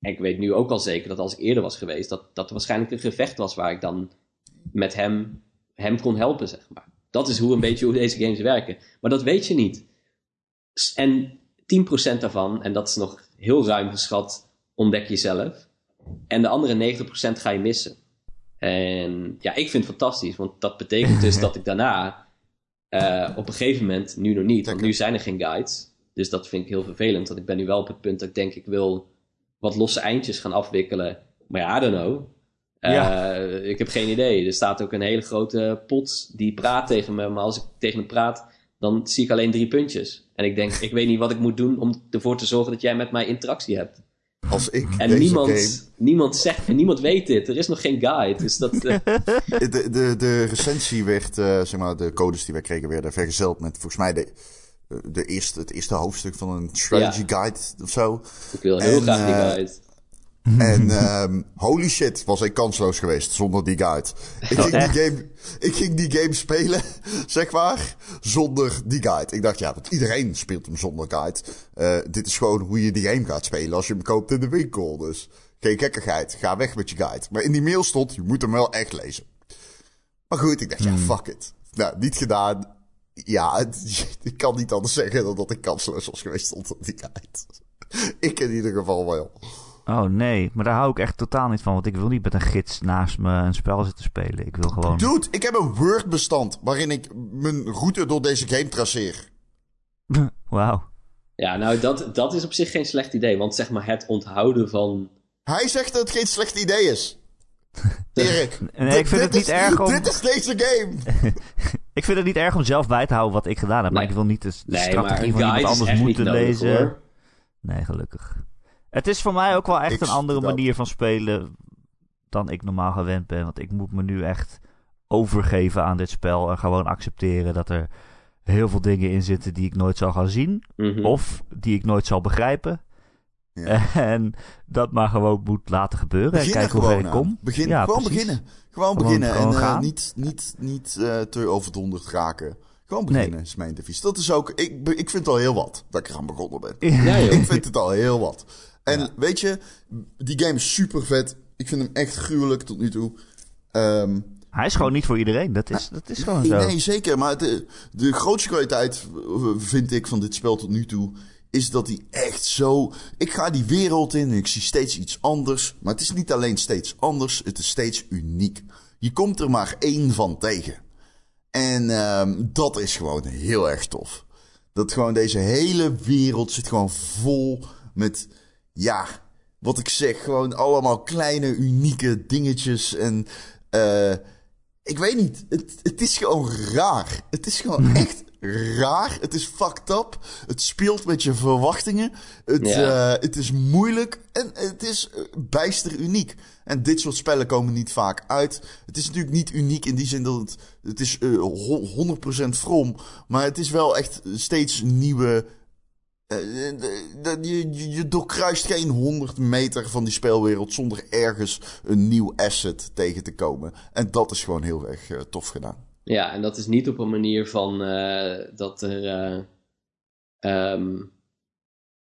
En ik weet nu ook al zeker dat als ik eerder was geweest, dat dat er waarschijnlijk een gevecht was waar ik dan met hem, hem kon helpen, zeg maar. Dat is hoe een beetje hoe deze games werken. Maar dat weet je niet. En 10% daarvan, en dat is nog heel ruim geschat, ontdek je zelf. En de andere 90% ga je missen. En ja, ik vind het fantastisch, want dat betekent dus dat ik daarna eh, op een gegeven moment, nu nog niet, want nu zijn er geen guides. Dus dat vind ik heel vervelend, want ik ben nu wel op het punt dat ik denk ik wil wat losse eindjes gaan afwikkelen. Maar ja, I don't know. Eh, Ja. Ik heb geen idee. Er staat ook een hele grote pot die praat tegen me, maar als ik tegen hem praat, dan zie ik alleen drie puntjes. En ik denk, ik weet niet wat ik moet doen om ervoor te zorgen dat jij met mij interactie hebt. Als ik En deze niemand, game... niemand zegt, en niemand weet dit. Er is nog geen guide. Dus dat, eh, De, de, de recensie werd, eh, zeg maar, de codes die wij kregen werden vergezeld met volgens mij de, de eerste, het eerste hoofdstuk van een strategy guide of zo. ik wil heel En, graag die eh, guide. En ehm, holy shit, was ik kansloos geweest zonder die guide. Ik ging, die game, ik ging die game spelen, zeg maar, zonder die guide. Ik dacht, ja, want iedereen speelt hem zonder guide. Eh, dit is gewoon hoe je die game gaat spelen als je hem koopt in de winkel. Dus geen gekkigheid, ga weg met je guide. Maar in die mail stond, je moet hem wel echt lezen. Maar goed, ik dacht, ja, fuck it. Nou, niet gedaan. Ja, het- ik kan niet anders zeggen dan dat ik kansloos was geweest zonder die guide. Ik in ieder geval wel. Oh nee, maar daar hou ik echt totaal niet van. Want ik wil niet met een gids naast me een spel zitten spelen. Ik wil gewoon... Dude, ik heb een Word-bestand waarin ik mijn route door deze game traceer. Wauw. Ja, nou, dat, dat is op zich geen slecht idee. Want zeg maar het onthouden van... Hij zegt dat het geen slecht idee is. Erik. Nee, dit- ik vind het niet is- erg om- Dit is deze game. Ik vind het niet erg om zelf bij te houden wat ik gedaan heb. Maar ik wil niet de, de Nee, strategie van iemand anders moeten nodig, lezen. hoor. Nee, gelukkig. Het is voor mij ook wel echt een andere manier van spelen dan ik normaal gewend ben. Want ik moet me nu echt overgeven aan dit spel en gewoon accepteren dat er heel veel dingen in zitten die ik nooit zal gaan zien. Mhm. Of die ik nooit zal begrijpen. Ja. En dat maar gewoon moet laten gebeuren. en kijken hoe ver ik kom. Begin, Ja, gewoon precies. beginnen. Gewoon Gewoon- beginnen. gewoon en gaan. niet, niet, niet eh, te overdonderd raken. Gewoon beginnen is mijn devies. Dat is ook... Ik, ik vind het al heel wat dat ik eraan begonnen ben. Ja. Ik vind het al heel wat. En weet je, die game is super vet. Ik vind hem echt gruwelijk tot nu toe. Ehm, Hij is gewoon niet voor iedereen. Dat is, dat is gewoon nee, zo. nee, zeker. Maar de, de grootste kwaliteit, eh, vind ik, van dit spel tot nu toe... is dat hij echt zo... Ik ga die wereld in en ik zie steeds iets anders. Maar het is niet alleen steeds anders, het is steeds uniek. Je komt er maar één van tegen. En ehm, dat is gewoon heel erg tof. Dat gewoon deze hele wereld zit gewoon vol met... Ja, wat ik zeg, gewoon allemaal kleine, unieke dingetjes. En eh, ik weet niet. Het, het is gewoon raar. Het is gewoon echt raar. Het is fucked up. Het speelt met je verwachtingen. Het, Ja. eh, het is moeilijk. En het is eh, bijster uniek. En dit soort spellen komen niet vaak uit. Het is natuurlijk niet uniek in die zin dat het... Het is eh, ho- 100% from. Maar het is wel echt steeds nieuwe... eh, de- je, je- doorkruist geen 100 meter van die speelwereld zonder ergens een nieuw asset tegen te komen. En dat is gewoon heel erg eh, tof gedaan. Ja, en dat is niet op een manier van eh, dat er. eh, ehm,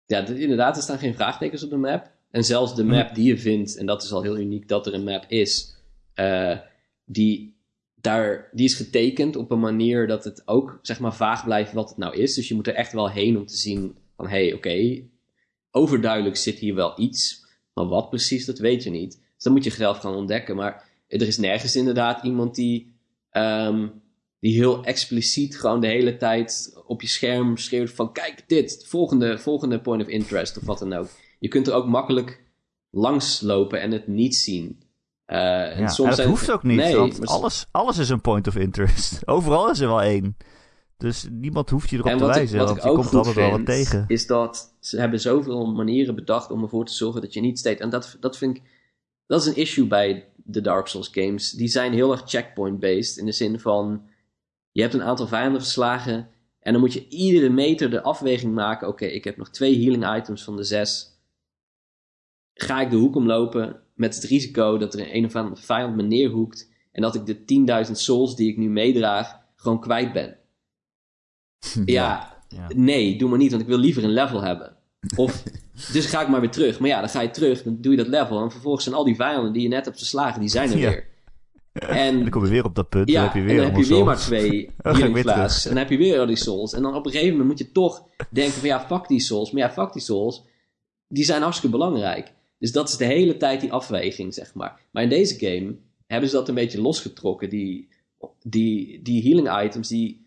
ja, inderdaad, er staan geen vraagtekens op de map. En zelfs de map die je vindt, en dat is al heel uniek dat er een map is, eh, die, daar, die is getekend op een manier dat het ook zeg maar vaag blijft wat het nou is. Dus je moet er echt wel heen om te zien van hey, oké, overduidelijk zit hier wel iets, maar wat precies, dat weet je niet. Dus dan moet je zelf gaan ontdekken. Maar er is nergens inderdaad iemand die Ehm, die heel expliciet gewoon de hele tijd op je scherm schreeuwt van kijk dit, volgende, volgende point of interest of wat dan ook. Je kunt er ook makkelijk langs lopen en het niet zien. Eh, en Ja, soms en dat hoeft ook niet, Nee, want alles, alles is een point of interest. Overal is er wel één. Dus niemand hoeft je erop en te ik, wijzen, wat want ik je ook komt altijd wel wat tegen. is dat ze hebben zoveel manieren bedacht om ervoor te zorgen dat je niet steeds... En dat, dat vind ik... Dat is een issue bij de Dark Souls games. Die zijn heel erg checkpoint-based. In de zin van... Je hebt een aantal vijanden verslagen... En dan moet je iedere meter de afweging maken... Oké, ik heb nog twee healing items van de zes. Ga ik de hoek omlopen met het risico dat er een of andere vijand me neerhoekt... En dat ik de 10.000 souls die ik nu meedraag gewoon kwijt ben. Ja, Ja. nee, doe maar niet, want ik wil liever een level hebben. Of, dus ga ik maar weer terug. Maar ja, dan ga je terug, dan doe je dat level. En vervolgens zijn al die vijanden die je net hebt verslagen, die zijn er Ja. weer. En En, dan kom je weer op dat punt, ja, dan heb je weer en dan heb je allemaal weer maar twee healing. En dan heb je weer al die souls. En dan op een gegeven moment moet je toch denken van ja, fuck die souls. Maar ja, fuck die souls. Die zijn hartstikke belangrijk. Dus dat is de hele tijd die afweging, zeg maar. Maar in deze game hebben ze dat een beetje losgetrokken. Die, die, die healing items, die...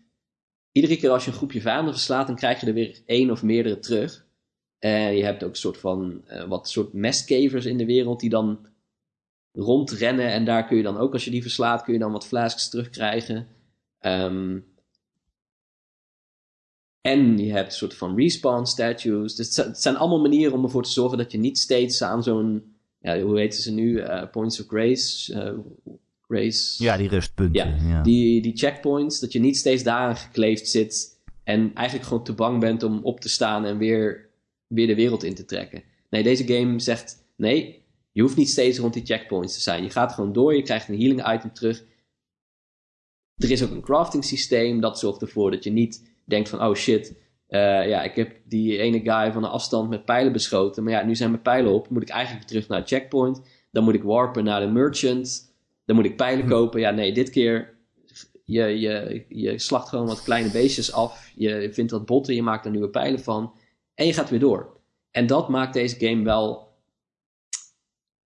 Iedere keer als je een groepje vijanden verslaat, dan krijg je er weer één of meerdere terug. En je hebt ook een soort van... eh, wat soort mestkevers in de wereld die dan rondrennen. En daar kun je dan ook, als je die verslaat, kun je dan wat flasks terugkrijgen. Ehm, en je hebt een soort van respawn statues. Dus het zijn- allemaal manieren om ervoor te zorgen dat je niet steeds aan zo'n... Ja, hoe heten ze nu? Eh, points of grace. eh, Ja, die rustpunten. Ja, Ja, Die, die checkpoints, dat je niet steeds daaraan gekleefd zit en eigenlijk gewoon te bang bent om op te staan en weer, weer de wereld in te trekken. Nee, deze game zegt nee, je hoeft niet steeds rond die checkpoints te zijn. Je gaat gewoon door, je krijgt een healing item terug. Er is ook een crafting systeem, dat zorgt ervoor dat je niet denkt van oh shit, eh, ja, ik heb die ene guy van een afstand met pijlen beschoten, maar ja, nu zijn mijn pijlen op, moet ik eigenlijk terug naar het checkpoint. Dan moet ik warpen naar de merchant. Dan moet ik pijlen kopen. Ja, nee, dit keer. Je, je, je slacht gewoon wat kleine beestjes af. Je vindt wat botten, je maakt er nieuwe pijlen van. En je gaat weer door. En dat maakt deze game wel.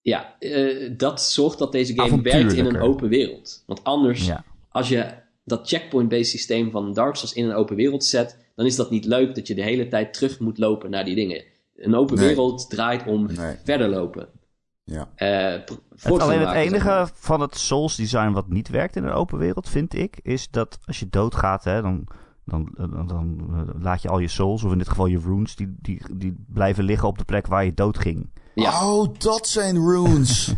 Ja, eh, dat zorgt dat deze game werkt in een open wereld. Want anders, Ja. als je dat checkpoint-based systeem van Dark Souls in een open wereld zet, dan is dat niet leuk dat je de hele tijd terug moet lopen naar die dingen. Een open Nee. wereld draait om Nee. verder lopen. Ja. Eh, Het, alleen het enige van het Souls design wat niet werkt in een open wereld, vind ik, is dat als je doodgaat, hè, dan, dan, dan, dan, eh, laat je al je souls, of in dit geval je runes, die, die, die blijven liggen op de plek waar je dood ging. Ja. Oh, dat zijn runes.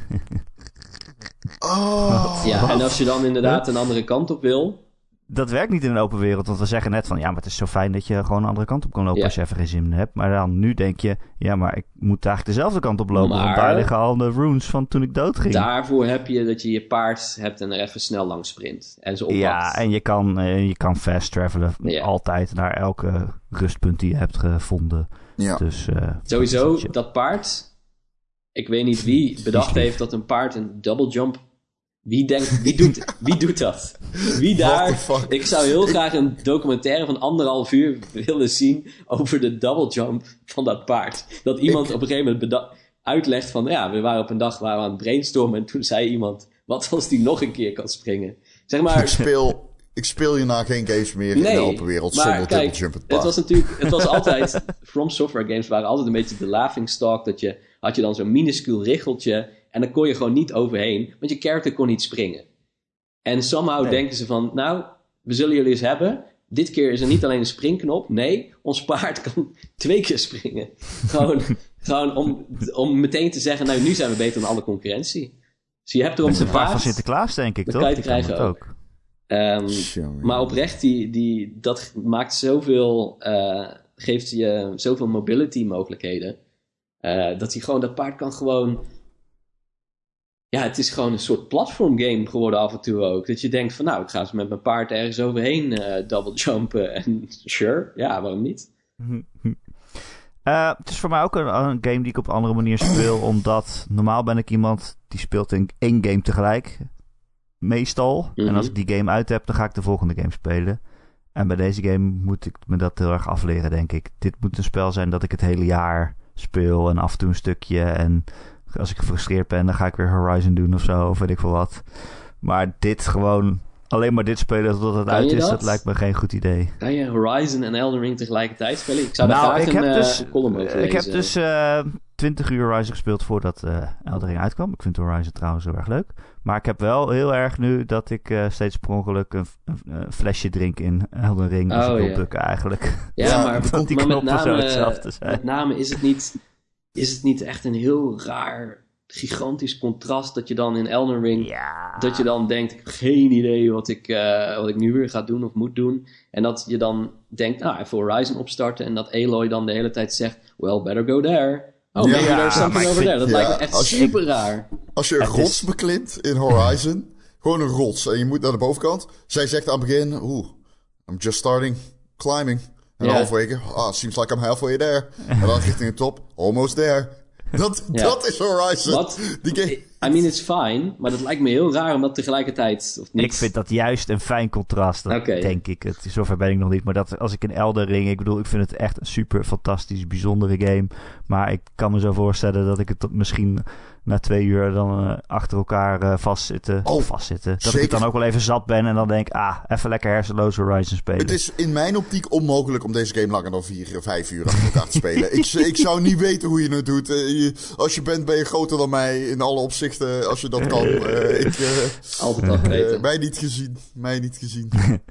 oh. Ja, en als je dan inderdaad een andere kant op wil. Dat werkt niet in een open wereld, want we zeggen net van ja, maar het is zo fijn dat je gewoon een andere kant op kan lopen Ja. als je even geen zin hebt. Maar dan nu denk je, ja, maar ik moet eigenlijk dezelfde kant op lopen, want Maar- daar liggen al de runes van toen ik dood ging. Daarvoor heb je dat je je paard hebt en er even snel langs sprint. En ze. Ja, en je kan, eh, je kan fast travelen Ja. altijd naar elke rustpunt die je hebt gevonden. Ja. Dus, eh, Sowieso, dat paard. Ik weet niet wie bedacht heeft dat een paard een double jump. Wie denkt, wie doet, wie doet dat? Wie daar. Ik zou heel graag een documentaire van anderhalf uur willen zien over de double jump van dat paard. Dat iemand op een gegeven moment uitlegt van, ja, we waren op een dag waren we aan het brainstormen en toen zei iemand, wat als die nog een keer kan springen? Zeg maar, Ik speel, ik speel hierna geen games meer in de open wereld maar zonder kijk, double jump het het was natuurlijk, het was altijd, From Software games waren altijd een beetje de laughing stock, dat je, had je dan zo'n minuscuul richeltje, en dan kon je gewoon niet overheen, want je character kon niet springen. En somehow Nee. denken ze van, nou, we zullen jullie eens hebben. Dit keer is er niet alleen een springknop. Nee, ons paard kan twee keer springen. Gewoon, gewoon om, om meteen te zeggen, nou, nu zijn we beter dan alle concurrentie. Dus je hebt erop is een paard van gepaard. Sinterklaas, denk ik, Dat toch? kan je krijgen ook. Ehm, maar oprecht, die, die, dat maakt zoveel, eh, geeft je zoveel mobility mogelijkheden. eh, dat hij gewoon, dat paard kan gewoon. Ja, het is gewoon een soort platform game geworden af en toe ook. Dat je denkt van nou, ik ga eens met mijn paard ergens overheen eh double jumpen. En sure, ja, waarom niet? Eh, het is voor mij ook een, een game die ik op een andere manier speel. omdat normaal ben ik iemand die speelt in één game tegelijk. Meestal. Mhm. En als ik die game uit heb, dan ga ik de volgende game spelen. En bij deze game moet ik me dat heel erg afleren, denk ik. Dit moet een spel zijn dat ik het hele jaar speel. En af en toe een stukje. En als ik gefrustreerd ben, dan ga ik weer Horizon doen of zo. Of weet ik veel wat. Maar dit gewoon... Alleen maar dit spelen totdat het Kan uit is, dat? dat lijkt me geen goed idee. Kan je Horizon en Elden Ring tegelijkertijd spelen? Ik zou daar Nou, graag ik een heb eh, dus, column over ik heb dus eh 20 uur Horizon gespeeld voordat eh Elden Ring uitkwam. Ik vind Horizon trouwens heel erg leuk. Maar ik heb wel heel erg nu dat ik steeds per ongeluk een, een, flesje drink in Elden Ring. Dus Oh, ik wil ja. eigenlijk. Ja, maar, want die maar met, zo name, hetzelfde zijn. met name is het, niet, is het niet echt een heel raar, gigantisch contrast dat je dan in Elden Ring, Ja. dat je dan denkt, ik heb geen idee wat ik, eh, wat ik nu weer ga doen of moet doen. En dat je dan denkt, nou, even Horizon opstarten en dat Aloy dan de hele tijd zegt, well, better go there. Oh, Ja, maybe there's something over vind- there. Dat ja, lijkt me echt als je- super raar. Als je een Het rots is- beklimt in Horizon, gewoon een rots, en je moet naar de bovenkant. Zij zegt aan het begin, oeh, I'm just starting climbing. En halverwege, ah, seems like I'm halfway there. En dan richting de top, almost there. Dat, Ja. dat is Horizon. Wat? Die game, I mean, it's fine, maar dat lijkt me heel raar om dat tegelijkertijd, of niet? Ik vind dat juist een fijn contrast, dat denk ik. Het, zover ben ik nog niet. Maar dat als ik in Elden Ring... Ik bedoel, ik vind het echt een super fantastisch, bijzondere game. Maar ik kan me zo voorstellen dat ik het misschien na twee uur dan eh, achter elkaar eh, vastzitten. Oh, vastzitten. Dat ik zeker. dan ook wel even zat ben en dan denk... Ah, even lekker hersenloos Horizon spelen. Het is in mijn optiek onmogelijk om deze game langer dan vier, vijf uur achter elkaar te spelen. ik, ik zou niet weten hoe je het doet. Eh, je- als je bent, ben je groter dan mij in alle opzichten. Als je dat kan. Ik, Altijd al mij niet gezien. Mij niet gezien.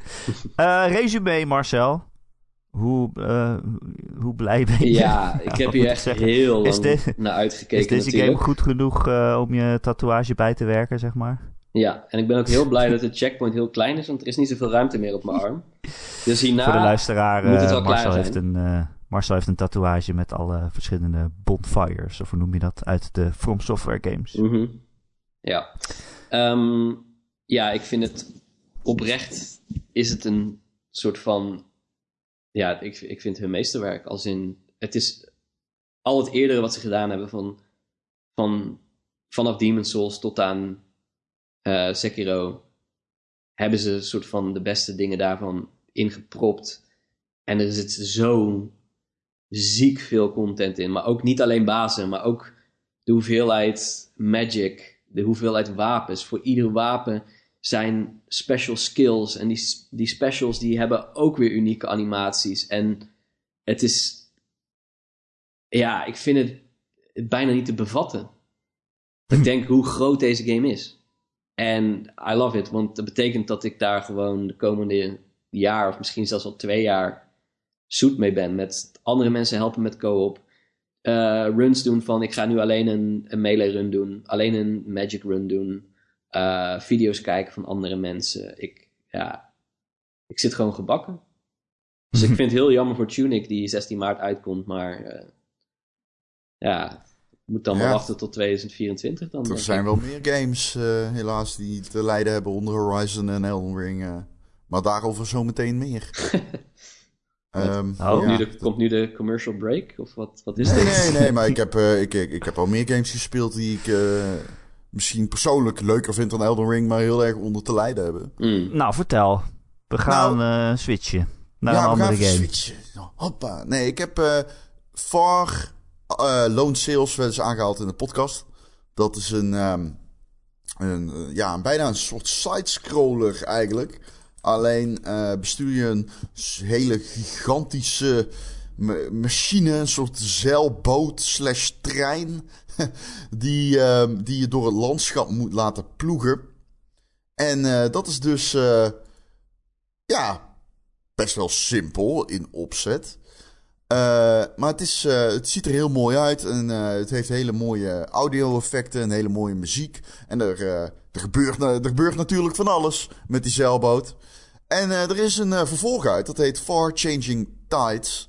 Eh, resume, Marcel. Hoe, eh, hoe blij ben je? Ja, ik heb hier echt zeggen? heel lang dit- naar uitgekeken Is deze natuurlijk. game goed genoeg eh, om je tatoeage bij te werken, zeg maar? Ja, en ik ben ook heel blij dat de checkpoint heel klein is, want er is niet zoveel ruimte meer op mijn arm. Dus hierna... Voor de luisteraar, moet het eh, wel klaar Marcel, zijn. heeft een, eh, Marcel heeft een tatoeage met alle verschillende bonfires, of hoe noem je dat, uit de From Software games. Mhm. Ja. Ehm, ja, ik vind het oprecht is het een soort van... Ja, ik, ik vind hun meesterwerk. Als in, het is al het eerdere wat ze gedaan hebben van, van vanaf Demon's Souls tot aan eh, Sekiro hebben ze een soort van de beste dingen daarvan ingepropt. En er zit zo ziek veel content in. Maar ook niet alleen bazen, maar ook de hoeveelheid magic, de hoeveelheid wapens. Voor ieder wapen zijn special skills. En die, die specials die hebben ook weer unieke animaties. En het is... Ja, ik vind het bijna niet te bevatten. Ik denk hoe groot deze game is. En I love it, want dat betekent dat ik daar gewoon de komende jaar, of misschien zelfs al twee jaar, zoet mee ben. Met andere mensen helpen met co-op. Eh, runs doen van ik ga nu alleen een, een melee run doen, alleen een magic run doen. Eh, video's kijken van andere mensen. Ik, ja, ik zit gewoon gebakken. Dus ik vind het heel jammer voor Tunic die 16 maart uitkomt, maar eh, ja, ik moet dan Ja. maar wachten tot 2024 dan. Er zijn ik. wel meer games, eh, helaas, die te lijden hebben onder Horizon en Elden Ring. eh. maar daarover zometeen meer. Ehm, Oh. Ja. nu de, komt nu de commercial break? Of wat, wat is Nee, dit? nee, nee, maar ik heb, eh, ik, ik, ik heb al meer games gespeeld die ik eh, misschien persoonlijk leuker vind dan Elden Ring, maar heel erg onder te lijden hebben. Mm. Nou, vertel. We gaan eh, switchen naar ja, een we gaan andere game. switchen. Hoppa. Nee, ik heb eh Far eh, Lone Sales wel eens aangehaald in de podcast. Dat is een, ehm, een ja, een- bijna een soort sidescroller eigenlijk. Alleen eh, bestuur je een hele gigantische ma- machine, een soort zeilboot slash trein, die, ehm, die je door het landschap moet laten ploegen. En dat is dus, ja, best wel simpel in opzet. maar het, is, het ziet er heel mooi uit en het heeft hele mooie audio-effecten en hele mooie muziek. En er, er, gebeurt, er gebeurt natuurlijk van alles met die zeilboot. En er is een vervolg uit, dat heet Far Changing Tides.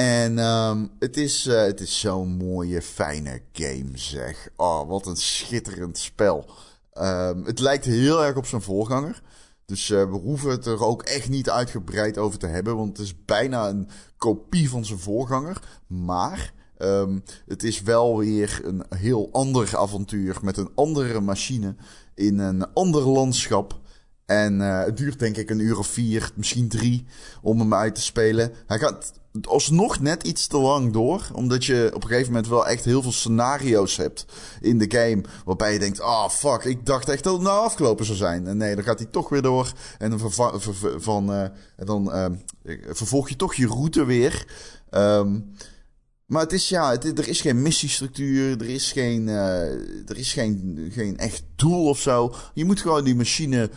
En um, het is, uh, het is zo'n mooie, fijne game, zeg. Oh, wat een schitterend spel. Um, het lijkt heel erg op zijn voorganger. Dus uh, we hoeven het er ook echt niet uitgebreid over te hebben. Want het is bijna een kopie van zijn voorganger. Maar um, het is wel weer een heel ander avontuur. Met een andere machine. In een ander landschap. En uh, het duurt denk ik een uur of vier, misschien drie, om hem uit te spelen. Hij gaat alsnog net iets te lang door. Omdat je op een gegeven moment wel echt heel veel scenario's hebt in de game. Waarbij je denkt, ah oh, fuck, ik dacht echt dat het nou afgelopen zou zijn. En nee, dan gaat hij toch weer door. En dan, van, en dan uh, vervolg je toch je route weer. Um, maar het is ja, het, er is geen missiestructuur, er is geen, uh, er is geen, geen echt doel of zo. Je moet gewoon die machine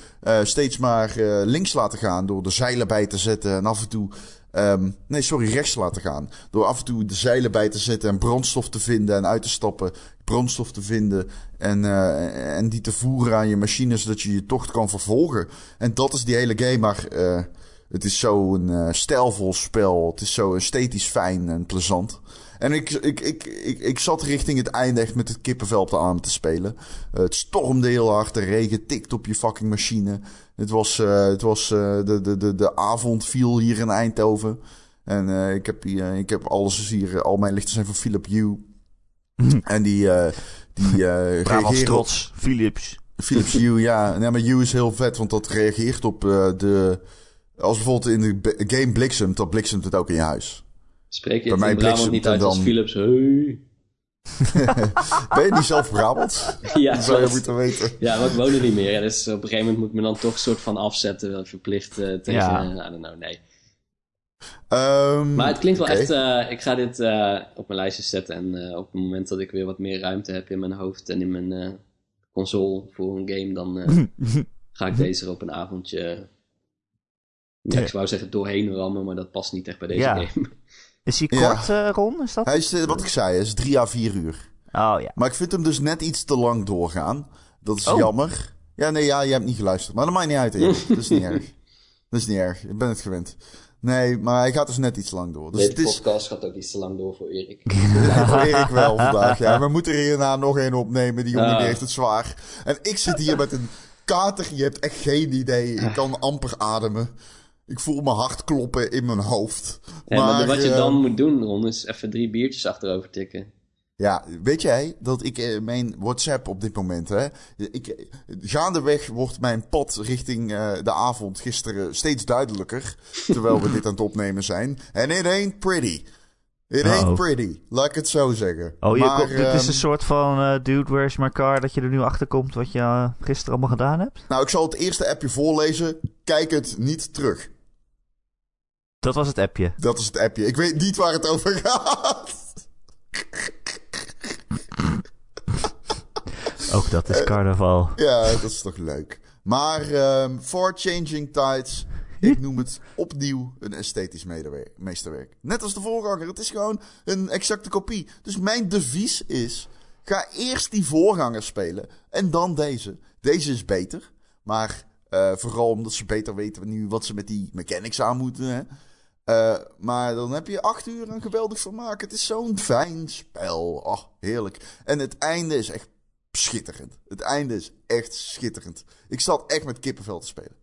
steeds maar links laten gaan door de zeilen bij te zetten en af en toe Um, nee, sorry, rechts laten gaan. Door af en toe de zeilen bij te zetten en brandstof te vinden en uit te stappen. Brandstof te vinden en, uh, en die te voeren aan je machine, zodat je je tocht kan vervolgen. En dat is die hele game. Maar uh, het is zo'n uh, stijlvol spel. Het is zo esthetisch fijn en plezant. En ik, ik, ik, ik, ik zat richting het einde echt met het kippenvel op de arm te spelen. Het stormde heel hard, de regen tikt op je fucking machine. Het was, uh, het was uh, de, de, de, de avond viel hier in Eindhoven. En uh, ik, heb hier, ik heb alles hier, al mijn lichten zijn van Philip Hugh. en die, die reageert trots, Philips. Philips Hue, ja. Nee, maar Hue is heel vet, want dat reageert op de... Als bijvoorbeeld in de game bliksemt, dan bliksemt het ook in je huis. Spreek je het in Brabant niet uit dan... als Philips? Hey. ben je niet zelf Brabant? ja, dat zou je moeten weten. Ja, maar ik woon er niet meer. Dus op een gegeven moment moet men dan toch een soort van afzetten. Verplicht uh, tegen... Ja. Uh, I don't know, nee. Um, maar het klinkt wel echt... Uh, ik ga dit uh, op mijn lijstje zetten. En op het moment dat ik weer wat meer ruimte heb in mijn hoofd en in mijn console voor een game... dan ga ik deze er op een avondje... Ja, ik wou zeggen doorheen rammen, maar dat past niet echt bij deze ja. game. Is hij kort, ja. uh, Ron? Is dat? Hij is, uh, wat ik zei, is drie à vier uur. Oh ja. Maar ik vind hem dus net iets te lang doorgaan. Dat is oh. jammer. Ja, nee, ja, je hebt niet geluisterd. Maar dat maakt niet uit, Erik. dat is niet erg. Dat is niet erg. Ik ben het gewend. Nee, maar hij gaat dus net iets lang door. Dus nee, de het podcast gaat ook iets te lang door voor Erik. ja, voor Erik wel vandaag, ja. We moeten er hierna nog één opnemen. Die jongen die heeft het zwaar. En ik zit hier met een kater. Je hebt echt geen idee. Ik kan amper ademen. Ik voel mijn hart kloppen in mijn hoofd. Ja, maar, wat je uh, dan moet doen, Ron, is even drie biertjes achterover tikken. Ja, weet jij dat ik uh, mijn WhatsApp op dit moment, hè, ik, gaandeweg wordt mijn pad richting uh, de avond gisteren steeds duidelijker, terwijl we dit aan het opnemen zijn. En it ain't pretty. It ain't oh. pretty, laat ik het zo zeggen. Oh, maar, komt, dit is een ehm, soort van uh, dude, where's my car, dat je er nu achter komt wat je uh, gisteren allemaal gedaan hebt? Nou, ik zal het eerste appje voorlezen. Kijk het niet terug. Dat was het appje. Dat is het appje. Ik weet niet waar het over gaat. Ook dat is carnaval. ja, dat is toch leuk. Maar um, For Changing Tides, ik noem het opnieuw een esthetisch meesterwerk. Net als de voorganger, het is gewoon een exacte kopie. Dus mijn devies is, ga eerst die voorganger spelen en dan deze. Deze is beter, maar uh, vooral omdat ze beter weten nu wat ze met die mechanics aan moeten. Hè. Uh, maar dan heb je acht uur een geweldig vermaak. Het is zo'n fijn spel. Oh, heerlijk. En het einde is echt schitterend. Het einde is echt schitterend. Ik zat echt met kippenvel te spelen.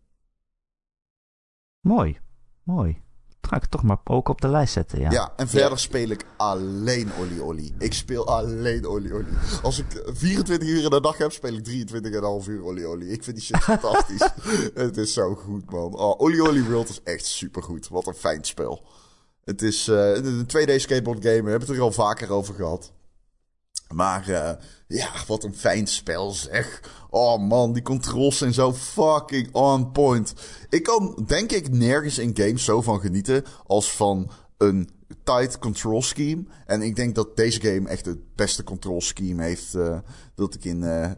Mooi, mooi. Ga ik toch maar ook op de lijst zetten, ja. Ja, en verder speel ik alleen Oli Oli. Ik speel alleen Oli Oli. Als ik 24 uur in de dag heb, speel ik 23,5 uur Oli Oli. Ik vind die shit fantastisch. Het is zo goed, man. Oh, Oli Oli World is echt supergoed. Wat een fijn spel. Het is uh, een 2D skateboard game. We hebben het er al vaker over gehad. Maar uh, ja, wat een fijn spel zeg. Oh man, die controls zijn zo fucking on point. Ik kan denk ik nergens in games zo van genieten als van een tight control scheme. En ik denk dat deze game echt het beste control scheme heeft uh, dat ik in uh,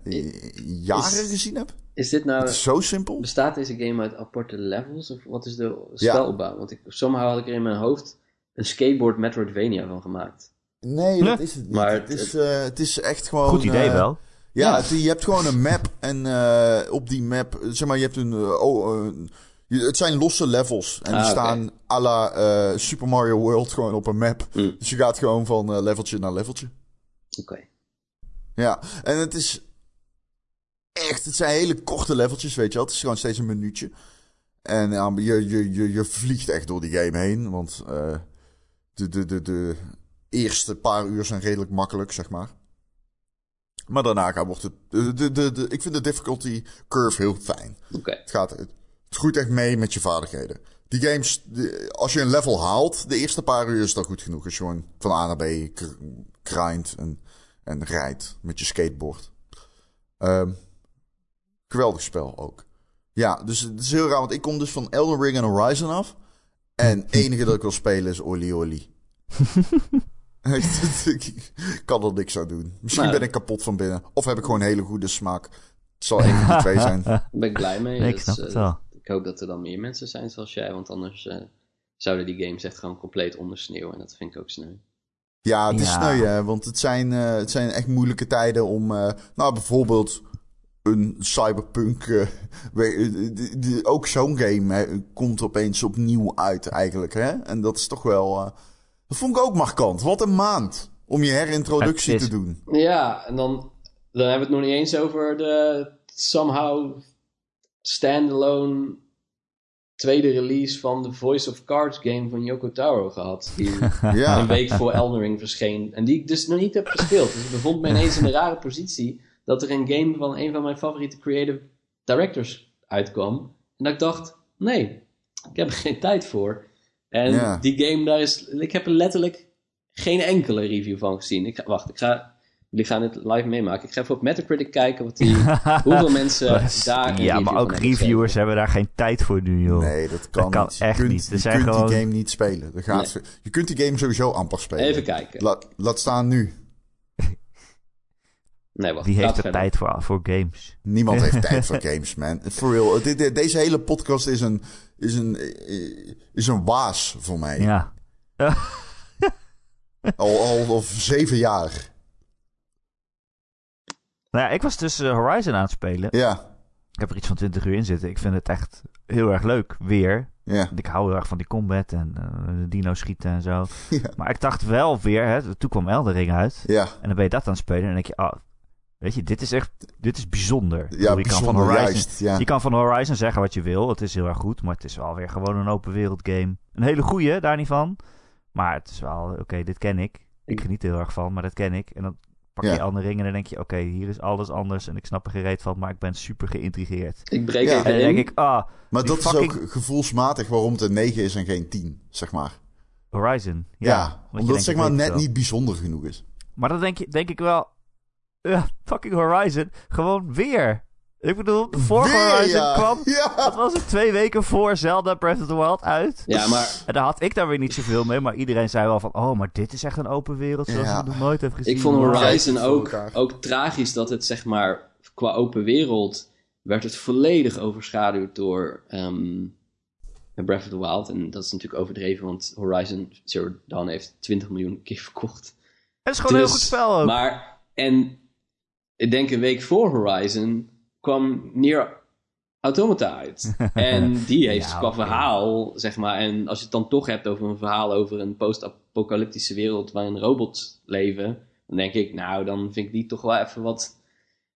jaren gezien heb. is dit nou... Het is zo simpel. Bestaat deze game uit aparte levels? Of wat is de spelopbouw? Want ik, somehow had ik er in mijn hoofd een skateboard Metroidvania van gemaakt. Nee, dat is het niet. Maar het, is, eh, het is echt gewoon... Goed idee eh, wel. Ja, Ja. het- je hebt gewoon een map en eh, op die map, zeg maar, je hebt een... eh, oh, eh, het zijn losse levels en die Ah, oké. staan à la eh, Super Mario World gewoon op een map. Mm. Dus je gaat gewoon van eh, leveltje naar leveltje. Oké. Ja, en het is echt, het zijn hele korte leveltjes, weet je wel. Het is gewoon steeds een minuutje. En ja, je, je, je, je vliegt echt door die game heen, want eh, de, de, de, de eerste paar uur zijn redelijk makkelijk, zeg maar. Maar daarna gaat- wordt het... De, de, de, de- ik vind de difficulty curve heel fijn. Oké. Het, gaat, het, het groeit echt mee met je vaardigheden. Die games, de- als je een level haalt, de eerste paar uur is dat goed genoeg. Als je gewoon van A naar B k- grindt en, en rijdt met je skateboard. Ehm, geweldig spel ook. Ja, dus het is heel raar, want ik kom dus van Elden Ring en Horizon af. En het enige dat ik wil spelen is Oli Oli. Ik kan er niks aan doen. Misschien Nou. ben ik kapot van binnen. Of heb ik gewoon hele goede smaak. Het zal één van die twee zijn. Daar ben ik blij mee. Nee, ik Dus, snap eh, het wel. ik hoop dat er dan meer mensen zijn zoals jij, want anders eh, zouden die games echt gewoon compleet ondersneeuwen. En dat vind ik ook sneu. Ja, het is Ja. sneu, hè, want het zijn, eh, het zijn echt moeilijke tijden om, eh, nou bijvoorbeeld een cyberpunk, ook zo'n game hè, komt opeens opnieuw uit eigenlijk, hè? En dat is toch wel, eh, dat vond ik ook markant. Wat een maand om je herintroductie te doen. Ja, en dan, dan hebben we het nog niet eens over de somehow standalone tweede release van de Voice of Cards game van Yoko Taro gehad. Die Ja, een week voor Elden Ring verscheen. En die ik dus nog niet heb gespeeld. Dus ik bevond me ineens in de rare positie dat er een game van een van mijn favoriete creative directors uitkwam. En dat ik dacht, nee, ik heb er geen tijd voor. En Ja. die game, daar is, ik heb er letterlijk geen enkele review van gezien. Ik ga, wacht, ik ga, jullie gaan dit live meemaken. Ik ga even op Metacritic kijken wat die, hoeveel mensen daar een ja, maar van ook reviewers hebben daar geen tijd voor nu, joh. nee, dat kan, kan niet. echt je kunt, niet. Je zijn kunt gewoon- die game niet spelen. Dat gaat, Je kunt die game sowieso amper spelen. Even kijken. Laat, laat staan nu. nee, wacht, Die heeft er tijd voor, voor games. Niemand heeft tijd voor games, man. For real. Deze hele podcast is een, is een, is een waas voor mij. Ja. Al, al, al zeven jaar. Nou ja, ik was dus eh, Horizon aan het spelen. Ja, Ik heb er iets van 20 uur in zitten. Ik vind het echt heel erg leuk. Weer. ja. Ik hou heel erg van die combat en eh, de dino schieten en zo. Ja. Maar ik dacht wel weer, hè, toen kwam Elden Ring uit. Ja, En dan ben je dat aan het spelen. En dan denk je, oh, weet je, dit is echt, dit is bijzonder. Ja bedoel, je, kan van bijzonder Horizon, juist. Ja. je kan van Horizon zeggen wat je wil. Het is heel erg goed, maar het is wel weer gewoon een open wereld game. Een hele goeie, daar niet van. Maar het is wel, oké, dit ken ik. Ik geniet er heel erg van, maar dat ken ik. En dan pak je Ja. Elden Ring en dan denk je, oké, hier is alles anders. En ik snap er geen reet van, maar ik ben super geïntrigeerd. Ik breek Ja. even En dan denk ik, ah, Maar dat is ook gevoelsmatig waarom het een 9 is en geen 10, zeg maar. Horizon. Ja, omdat het zeg maar net wel. niet bijzonder genoeg is. Maar dan denk, je, denk ik wel, ja, fucking Horizon, gewoon weer. Ik bedoel, de vorige Weer, Horizon ja. kwam, Ja. wat was het, twee weken voor Zelda Breath of the Wild uit. Ja, maar En daar had ik daar weer niet zoveel mee, maar iedereen zei wel van, oh, maar dit is echt een open wereld zoals Ja. ik nog nooit heb gezien. Ik vond. Horizon voor ook, ook tragisch dat het zeg maar qua open wereld werd het volledig overschaduwd door ehm, Breath of the Wild. En dat is natuurlijk overdreven, want Horizon Zero Dawn heeft 20 miljoen keer verkocht. Het is gewoon een heel Dus- goed spel ook. Maar, en ik denk een week voor Horizon kwam Nier Automata uit. En die heeft Ja, qua verhaal, zeg maar, en als je het dan toch hebt over een verhaal over een post-apocalyptische wereld waarin robots leven, dan denk ik, nou, dan vind ik die toch wel even wat.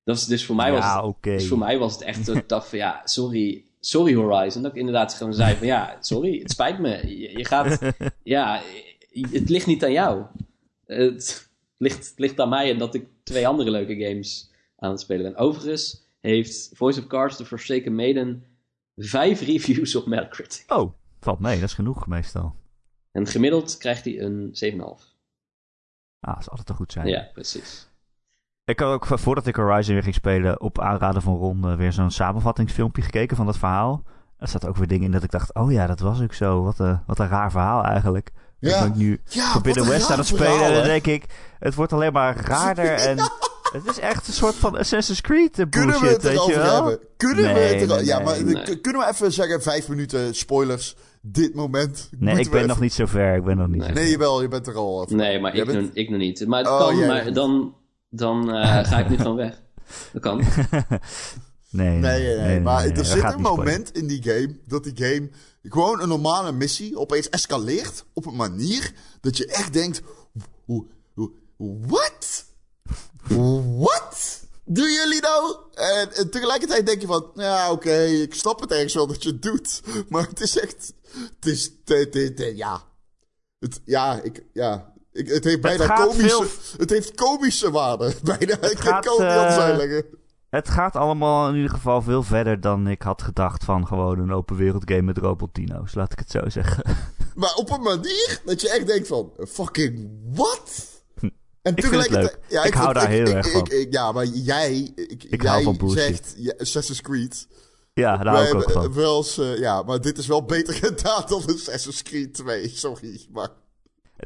Dat is dus voor mij was ja, het, dus voor mij was het echt zo tough van, ja, sorry, sorry Horizon. Dat ik inderdaad gewoon zei van, ja, sorry, het spijt me. Je, je gaat, ja, het ligt niet aan jou. Het ligt, ligt aan mij en dat ik twee andere leuke games aan het spelen ben. Overigens heeft Voice of Cards, The Forsaken Maiden, vijf reviews op Metacritic. Oh, valt mee, dat is genoeg meestal. En gemiddeld krijgt hij een 7,5. Ah, dat is altijd te goed zijn. Ja, precies. Ik had ook voordat ik Horizon weer ging spelen, op aanraden van Ron, eh, weer zo'n samenvattingsfilmpje gekeken van dat verhaal. Er staat ook weer dingen in dat ik dacht, oh ja, dat was ook zo. Wat een, wat een raar verhaal eigenlijk. Ja. Ik ben nu Ja, Forbidden wat West aan het spelen verhaal, en dan denk ik, het wordt alleen maar raarder. En Het is echt een soort van Assassin's Creed eh, Kunnen we bullshit, het weet je wel? hebben? Kunnen we het erover... nee, ja, maar nee. kunnen we even zeggen, vijf minuten spoilers. Dit moment. Nee, ik ben even- nog niet zo ver. Ik ben nog niet Nee. Nee, jawel, je bent er al. even. Nee, maar ik, bent- nog, ik nog niet. Maar het Oh, kan, jij maar nog dan, dan eh, ga ik nu gewoon weg. Dat kan. Nee, Nee, nee, nee. maar nee, er zit een spoilen. moment in die game dat die game gewoon een normale missie opeens escaleert op een manier dat je echt denkt: What? What? Doen jullie nou? En, en tegelijkertijd denk je van, ja oké, ik snap het ergens wel dat je het doet. Maar het is echt, het is, het, het- het- ja. Het, ja, ik, ja. Ik, het heeft bijna gaat komische, veel- het heeft komische waarde. Bijna, ik gaat, kan het niet uitleggen. Het gaat allemaal in ieder geval veel verder dan ik had gedacht van gewoon een open wereld game met robotino's. Laat ik het zo zeggen. Maar op een manier dat je echt denkt van, fucking what? En Ik vind het leuk. Ik hou daar heel ik, erg ik- van. ik- ja, maar jij, ik, Ik jij hou van zegt ja, Assassin's Creed. Ja, daar hou ik ook van. Wel eens, eh, ja, maar dit is wel beter gedaan dan Assassin's Creed 2. Sorry, maar...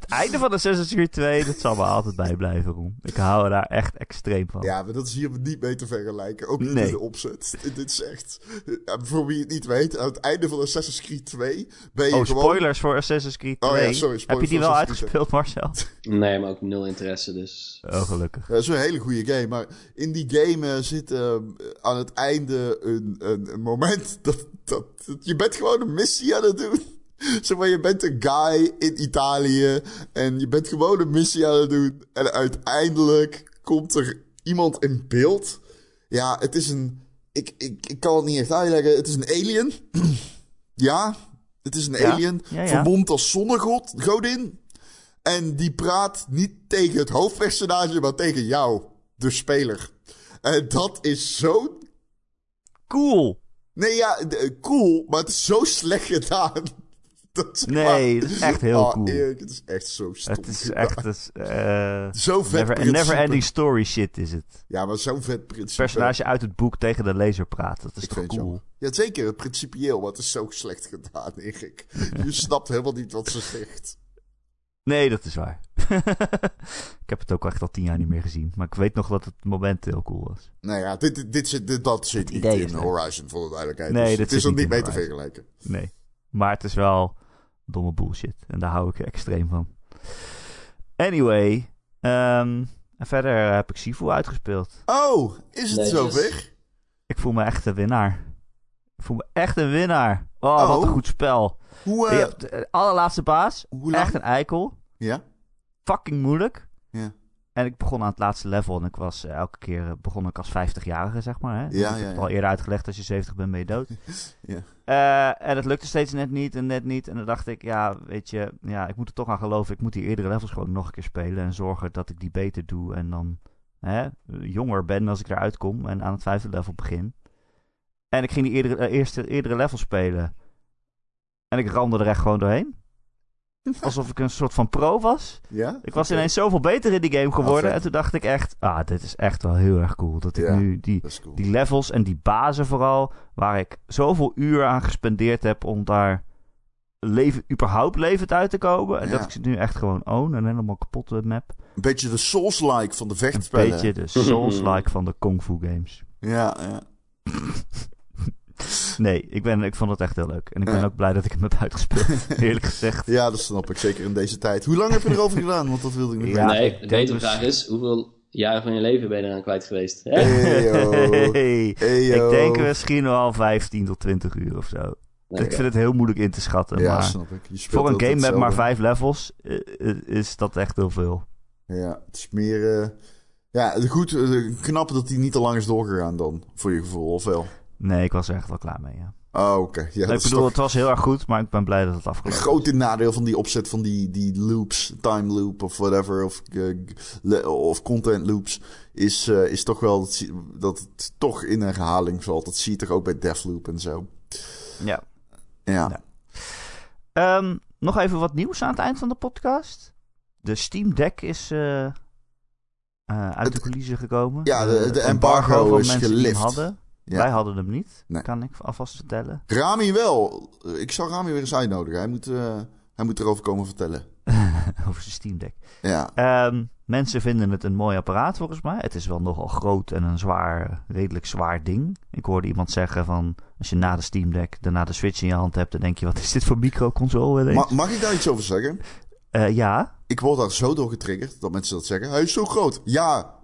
Het einde van Assassin's Creed 2, dat zal me altijd bijblijven, Roem. Ik hou er daar echt extreem van. Ja, maar dat is hier niet mee te vergelijken. Ook niet Nee. in de opzet. Dit, is echt... ja, voor wie het niet weet, aan het einde van Assassin's Creed 2 ben je Oh, gewoon... spoilers voor Assassin's Creed 2. Oh ja, sorry, Heb je die wel uitgespeeld, Marcel? Nee, maar ook nul interesse, dus... Oh, gelukkig. Ja, dat is een hele goede game. Maar in die game eh, zit eh, aan het einde een, een, een moment dat, dat, dat- Je bent gewoon een missie aan het doen. Zeg maar, je bent een guy in Italië. En je bent gewoon een missie aan het doen. En uiteindelijk komt er iemand in beeld. Ja, het is een... Ik, ik, ik kan het niet echt uitleggen. Het is een alien. ja, het is een Ja, alien. ja, ja. Vermomd als zonnegod, godin. En die praat niet tegen het hoofdpersonage, maar tegen jou, de speler. En dat is zo. Cool! Nee, ja, cool, maar het is zo slecht gedaan. Dat Nee, maar- het is echt heel Oh, cool. Erik, het is echt zo stom. Het is gedaan. echt... Het is, eh, Zo vet never, principe. never ending story shit is het. Ja, maar zo'n vet principe. Het personage uit het boek tegen de lezer praat. Dat is Ik toch cool? Ja, zeker, het principieel, maar het is zo slecht gedaan, Erik. Je snapt helemaal niet wat ze zegt. Nee, dat is waar. ik heb het ook echt al tien jaar niet meer gezien. Maar ik weet nog dat het moment heel cool was. Nou ja, dit, dit, dit, zit- dit, dat zit niet idee in. Horizon, voor de duidelijkheid. Nee, Dus het is zit er niet mee te vergelijken. Nee. Maar het is wel domme bullshit. En daar hou ik extreem van. Anyway. ehm, en verder heb ik Sifu uitgespeeld. Oh, is het Netjes. zover? Ik voel me echt een winnaar. Ik voel me echt een winnaar. Oh, Oh. wat een goed spel. Hoe, Je hebt de allerlaatste baas. hoe lang? Echt een eikel. Ja? Fucking moeilijk. Ja. En ik begon aan het laatste level. En ik was eh, elke keer eh, begon ik als 50-jarige, zeg maar. Hè? Ja, ik heb het ja. al eerder uitgelegd. Als je 70 bent, ben je dood. Ja. Eh, en het lukte steeds net niet en net niet. En dan dacht ik, ja, weet je, ja, ik moet er toch aan geloven. Ik moet die eerdere levels gewoon nog een keer spelen. En zorgen dat ik die beter doe. En dan hè, jonger ben als ik eruit kom. En aan het vijfde level begin. En ik ging die eerdere, eerste, eerdere level spelen. En ik ramde er echt gewoon doorheen. Alsof ik een soort van pro was. Ja? Ik was ineens zoveel beter in die game geworden. vet. en toen dacht ik echt, ah, dit is echt wel heel erg cool. Dat ik Ja. nu die, cool. die levels en die bazen vooral, waar ik zoveel uur aan gespendeerd heb om daar leven, überhaupt levend uit te komen. En Ja. dat ik ze nu echt gewoon own, een helemaal kapotte map. Een beetje de Souls-like van de Een vechtspellen. beetje de Souls-like van de Kung Fu games. Ja, ja. Nee, ik, ben, ik vond het echt heel leuk. En ik ben Ja. ook blij dat ik hem heb uitgespeeld, eerlijk gezegd. ja, dat snap ik. Zeker in deze tijd. Hoe lang heb je erover gedaan? Want dat wilde ik nog Ja, weten. nee, de betere dus- vraag is, hoeveel jaren van je leven ben je eraan kwijt geweest? Hè? Hey, yo. Hey, Hey, yo. ik denk misschien wel 15 tot 20 uur of zo. Nee, Ik vind het heel moeilijk in te schatten. Ja, maar snap ik. Je speelt voor een game met maar vijf levels eh, eh, is dat echt heel veel. Ja, het is meer... eh, ja, goed, knap dat hij niet te lang is doorgegaan dan. Voor je gevoel, of wel? Nee, ik was er echt wel klaar mee, ja. Oh, oké. Ja, ik bedoel, toch het was heel erg goed, maar ik ben blij dat het afgelopen is. grote nadeel van die opzet van die, die loops, time loop of whatever, of, eh, of content loops, is, eh, is toch wel dat, dat het toch in een herhaling valt. Dat zie je toch ook bij Deathloop en zo. Ja. Ja. Ja. Ehm, nog even wat nieuws aan het eind van de podcast. De Steam Deck is eh, uit Het- de coulissen gekomen. Ja, de- embargo is gelift. hadden. Ja. Wij hadden hem niet, Nee. kan ik alvast vertellen. Rami wel. Ik zal Rami weer eens uitnodigen. Hij moet, eh, hij moet erover komen vertellen. over zijn Steam Deck. Ja. Ehm, mensen vinden het een mooi apparaat volgens mij. Het is wel nogal groot en een zwaar, redelijk zwaar ding. Ik hoorde iemand zeggen van, als je na de Steam Deck daarna de Switch in je hand hebt, dan denk je, wat is dit voor microconsole? Ma- mag ik daar iets over zeggen? Eh, ja, Ik word daar zo door getriggerd dat mensen dat zeggen. Hij is zo groot. Ja.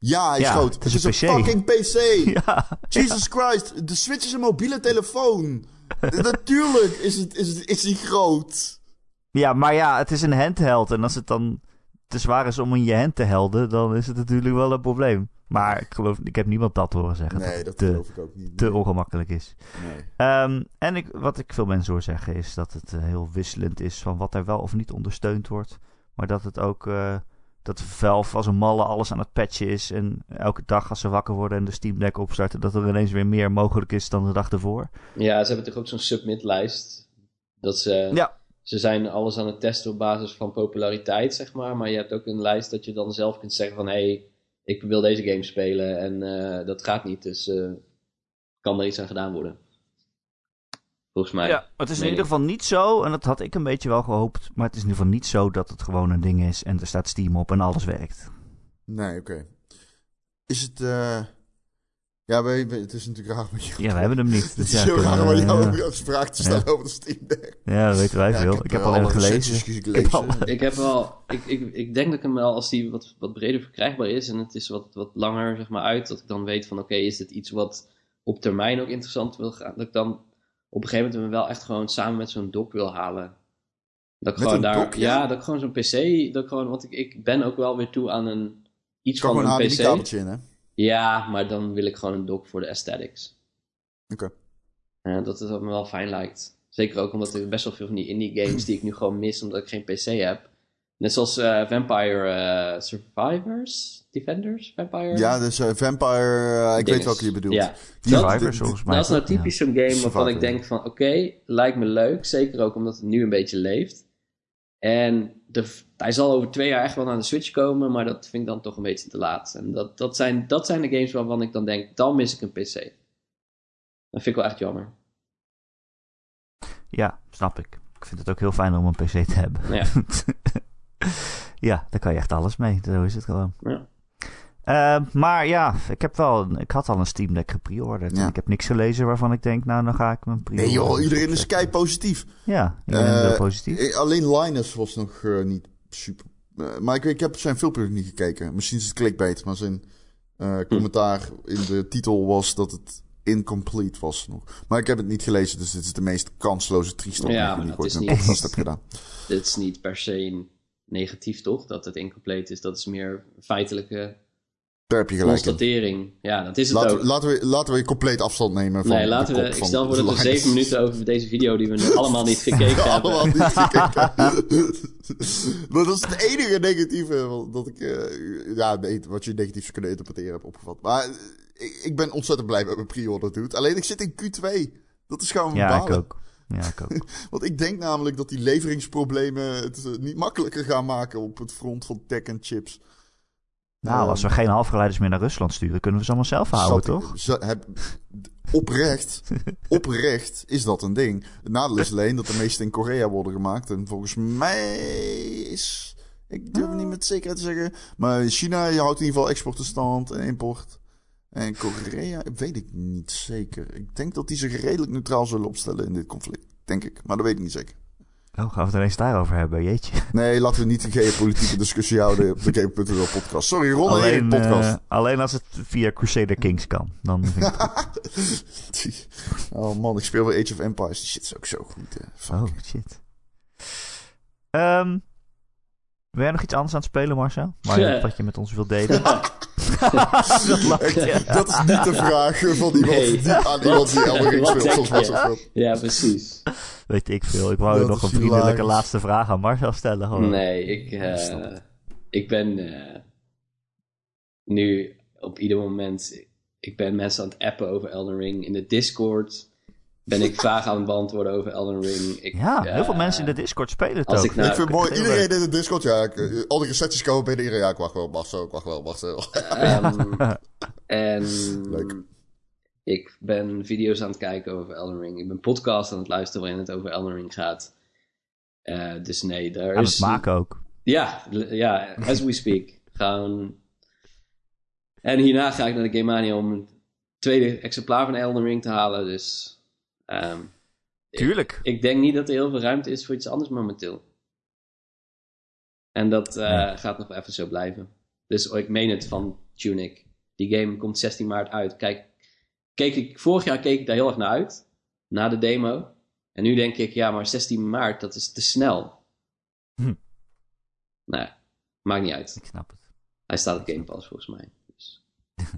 Ja, hij is Ja, groot. het is een fucking PC. ja, Jesus Christ. De Switch is een mobiele telefoon. Natuurlijk is, het, is, het, is die groot. ja, maar ja, het is een handheld. En als het dan te zwaar is om in je hand te helden, dan is het natuurlijk wel een probleem. Maar ik geloof, ik heb niemand dat horen zeggen. Nee, dat te, geloof ik ook niet. te ongemakkelijk is. Nee. Ehm, en ik, wat ik veel mensen hoor zeggen is dat het eh, heel wisselend is van wat er wel of niet ondersteund wordt. Maar dat het ook, eh, dat Valve als een malle alles aan het patchen is. En elke dag als ze wakker worden en de Steam Deck opstarten, dat er ineens weer meer mogelijk is dan de dag ervoor. Ja, ze hebben toch ook zo'n submit-lijst. Dat ze, Ja. ze zijn alles aan het testen op basis van populariteit, zeg maar. Maar je hebt ook een lijst dat je dan zelf kunt zeggen van... hé, hey, ik wil deze game spelen en eh, dat gaat niet. Dus eh, kan er iets aan gedaan worden. Volgens mij. Ja, het is in ieder geval niet zo, en dat had ik een beetje wel gehoopt. Maar het is in ieder geval niet zo dat het gewoon een ding is en er staat Steam op en alles werkt. Nee, oké. Is het... eh Ja, wij, wij- het is natuurlijk raar met jou. Ja, we hebben hem niet. Het Dus is ja, zo kunnen raar we- om jou ja. vraag te stellen over de Steam Deck. ja, dat weten wij Ja, veel. Ik heb, al gelezen. gelezen. Ik heb al- Ik heb wel, ik, ik, ik denk dat ik hem wel, als die wat, wat breder verkrijgbaar is en het is wat, wat langer zeg maar uit, dat ik dan weet van oké, is dit iets wat op termijn ook interessant wil gaan, dat ik dan op een gegeven moment hem wel echt gewoon samen met zo'n dock wil halen. Dat ik gewoon daar, dock, ja? ja? dat ik gewoon zo'n PC, dat ik gewoon, want ik, ik ben ook wel weer toe aan een, iets kan van gewoon een een PC. In, hè? Ja, maar dan wil ik gewoon een dock voor de aesthetics. Oké. Ja, dat is wat me wel fijn lijkt. Zeker ook omdat er best wel veel van die indie games die ik nu gewoon mis omdat ik geen PC heb. Net zoals eh, Vampire eh, Survivors? Defenders? Vampire? Ja, dus eh, Vampire... ik weet welke je bedoelt. Ja. Survivors, volgens mij. Dat is nou typisch zo'n game waarvan ik denk van oké, lijkt me leuk. Zeker ook omdat het nu een beetje leeft. En de, hij zal over twee jaar echt wel naar de Switch komen, maar dat vind ik dan toch een beetje te laat. En dat, dat, zijn, dat zijn de games waarvan ik dan denk, dan mis ik een PC. Dat vind ik wel echt jammer. Ja, snap ik. Ik vind het ook heel fijn om een PC te hebben. Ja. ja, daar kan je echt alles mee. Zo is het gewoon. Ja. Eh, maar ja, ik, heb wel, ik had al een Steam Deck gepreorderd. Ja. En ik heb niks gelezen waarvan ik denk, nou, dan ga ik mijn pre Nee joh, iedereen is kei positief. Ja, iedereen is heel Eh, positief. eh, Alleen Linus was nog eh, niet super... maar ik, ik heb zijn filmpje nog niet gekeken. Misschien is het clickbait, maar zijn eh, commentaar in de titel was dat het incomplete was nog. Maar ik heb het niet gelezen, dus dit is de meest kansloze trieste Ja, die ik ooit in is een niet- podcast heb gedaan. Dit is niet per se negatief, toch? Dat het incomplete is. Dat is meer feitelijke constatering. Ja, dat is het Laten ook. we, laten, we, laten we compleet afstand nemen van nee, laten de we. Ik stel voor dat we zeven minuten over deze video die we nu allemaal niet gekeken Allemaal hebben. niet gekeken. maar dat is het enige negatieve wat- dat ik, eh, ja, nee, wat je negatief zou kunnen interpreteren heb opgevat. Maar eh, ik, ik ben ontzettend blij met mijn pre-order doet. Alleen ik zit in Q2. Dat is gewoon Ja, ik balen. ook. Ja, ik ook. Want ik denk namelijk dat die leveringsproblemen het eh, niet makkelijker gaan maken op het front van tech en chips. Nou, als we geen halfgeleiders meer naar Rusland sturen, kunnen we ze allemaal zelf houden, toch? heb, oprecht, oprecht is dat een ding. Het nadeel is alleen dat de meeste in Korea worden gemaakt. En volgens mij is... Ik durf het niet met zekerheid te zeggen. Maar China je houdt in ieder geval export in stand en import. En Korea weet ik niet zeker. Ik denk dat die zich redelijk neutraal zullen opstellen in dit conflict. Denk ik. Maar dat weet ik niet zeker. Oh, gaan we het ineens daarover hebben? Jeetje. Nee, laten we niet een geopolitieke discussie houden op de Game.nl podcast. Sorry, Ron Alleen, podcast. eh, alleen als het via Crusader Kings kan. Dan vind ik oh man, ik speel weer Age of Empires. Die shit is ook zo goed. Hè. Fuck. Oh, shit. Ehm ben jij nog iets anders aan het spelen, Marcel? Maar Ja. wat je met ons wilt delen? dat lacht Dat is niet de vraag van iemand Nee. die aan iemand die Elden Ring speelt. Zoals speelt. Ja, precies. Weet ik veel. Ik wou Dat nog een vriendelijke laatste vraag aan Marcel stellen. Gewoon. Nee, ik, eh, ik ben eh, nu op ieder moment. Ik ben mensen aan het appen over Elden Ring. In de Discord ben ik vragen aan het beantwoorden over Elden Ring. Ik, Ja, heel veel mensen in de Discord spelen het als ook. ik nou- ik vind het mooi, iedereen in de Discord, ja, ik, al die recensies komen binnen, iedereen, ja, ik wacht wel, wacht zo, ik wacht wel, wacht zo. Ehm, en Leuk. ik ben video's aan het kijken over Elden Ring. Ik ben podcast aan het luisteren waarin het over Elden Ring gaat. Eh, dus nee, daar Aan is... het maken ook. Ja, ja, as we speak. Gewoon... En hierna ga ik naar de Game Mania om een tweede exemplaar van Elden Ring te halen. Dus ehm, Tuurlijk. ik denk niet dat er heel veel ruimte is voor iets anders momenteel. En dat eh, gaat nog even zo blijven. Dus ik meen het van Tunic. Die game komt 16 maart uit. Kijk, keek ik, vorig jaar keek ik daar heel erg naar uit. Na de demo. En nu denk ik, ja, maar 16 maart, dat is te snel. Hm. Nou, maakt niet uit. Ik snap het. Hij staat op Game Pass volgens mij. Dus,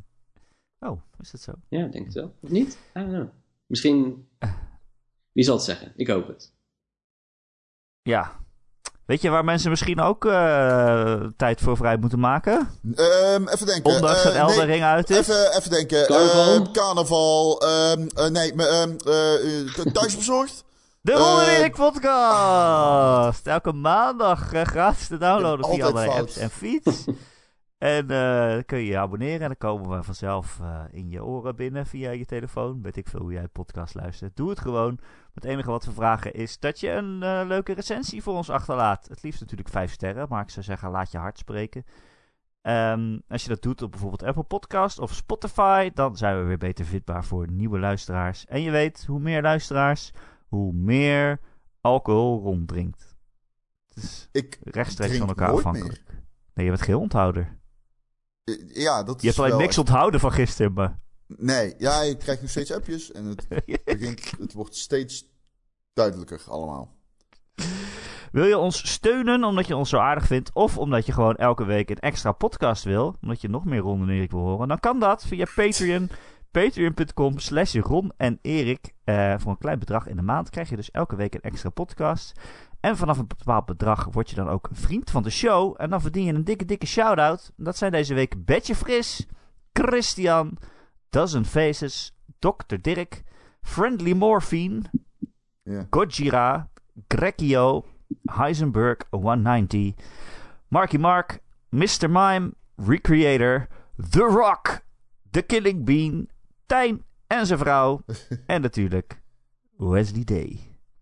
Oh, is dat zo? ja, ik denk het wel. Of niet? I don't know. Misschien... Wie zal het zeggen? Ik hoop het. Ja. Weet je waar mensen misschien ook eh, tijd voor vrij moeten maken? Ehm, even denken. Ondanks Eh, dat Elden nee, Ring uit is? Even, even denken. Carnaval? Ehm, carnaval. eh, nee, maar, ehm, eh, eh, thuisbezorgd? De Eh, Ron en Erik podcast! Elke maandag eh, gratis te downloaden via allerlei altijd apps en feeds. en dan kun je je abonneren en dan komen we vanzelf eh, in je oren binnen via je telefoon. Weet ik veel hoe jij podcast luistert. Doe het gewoon. Het enige wat we vragen is dat je een eh, leuke recensie voor ons achterlaat. Het liefst natuurlijk vijf sterren, maar ik zou zeggen laat je hart spreken. Ehm, als je dat doet op bijvoorbeeld Apple Podcast of Spotify, dan zijn we weer beter vindbaar voor nieuwe luisteraars. En je weet, hoe meer luisteraars, hoe meer alcohol ronddrinkt. Het is Ik, rechtstreeks drink van elkaar afhankelijk. Nee, je bent geheel onthouder. Eh, ja, dat Je hebt alleen niks onthouden van gisteren, maar... Nee, ja, je krijgt nog steeds appjes en het, begint, het wordt steeds duidelijker allemaal. Wil je ons steunen omdat je ons zo aardig vindt... of omdat je gewoon elke week een extra podcast wil... omdat je nog meer Ron en Erik wil horen... dan kan dat via Patreon. Patreon.com slash Ron en Erik. Eh, voor een klein bedrag in de maand krijg je dus elke week een extra podcast. En vanaf een bepaald bedrag word je dan ook vriend van de show. En dan verdien je een dikke, dikke shout-out. Dat zijn deze week Betje Fris, Christian, Dozen Faces, Dr. Dirk, Friendly Morphine, Ja. Gojira, Grekio, Heisenberg 190, Marky Mark, Mr. Mime, Recreator, The Rock, The Killing Bean, Tijn en zijn vrouw. en natuurlijk Wesley Day.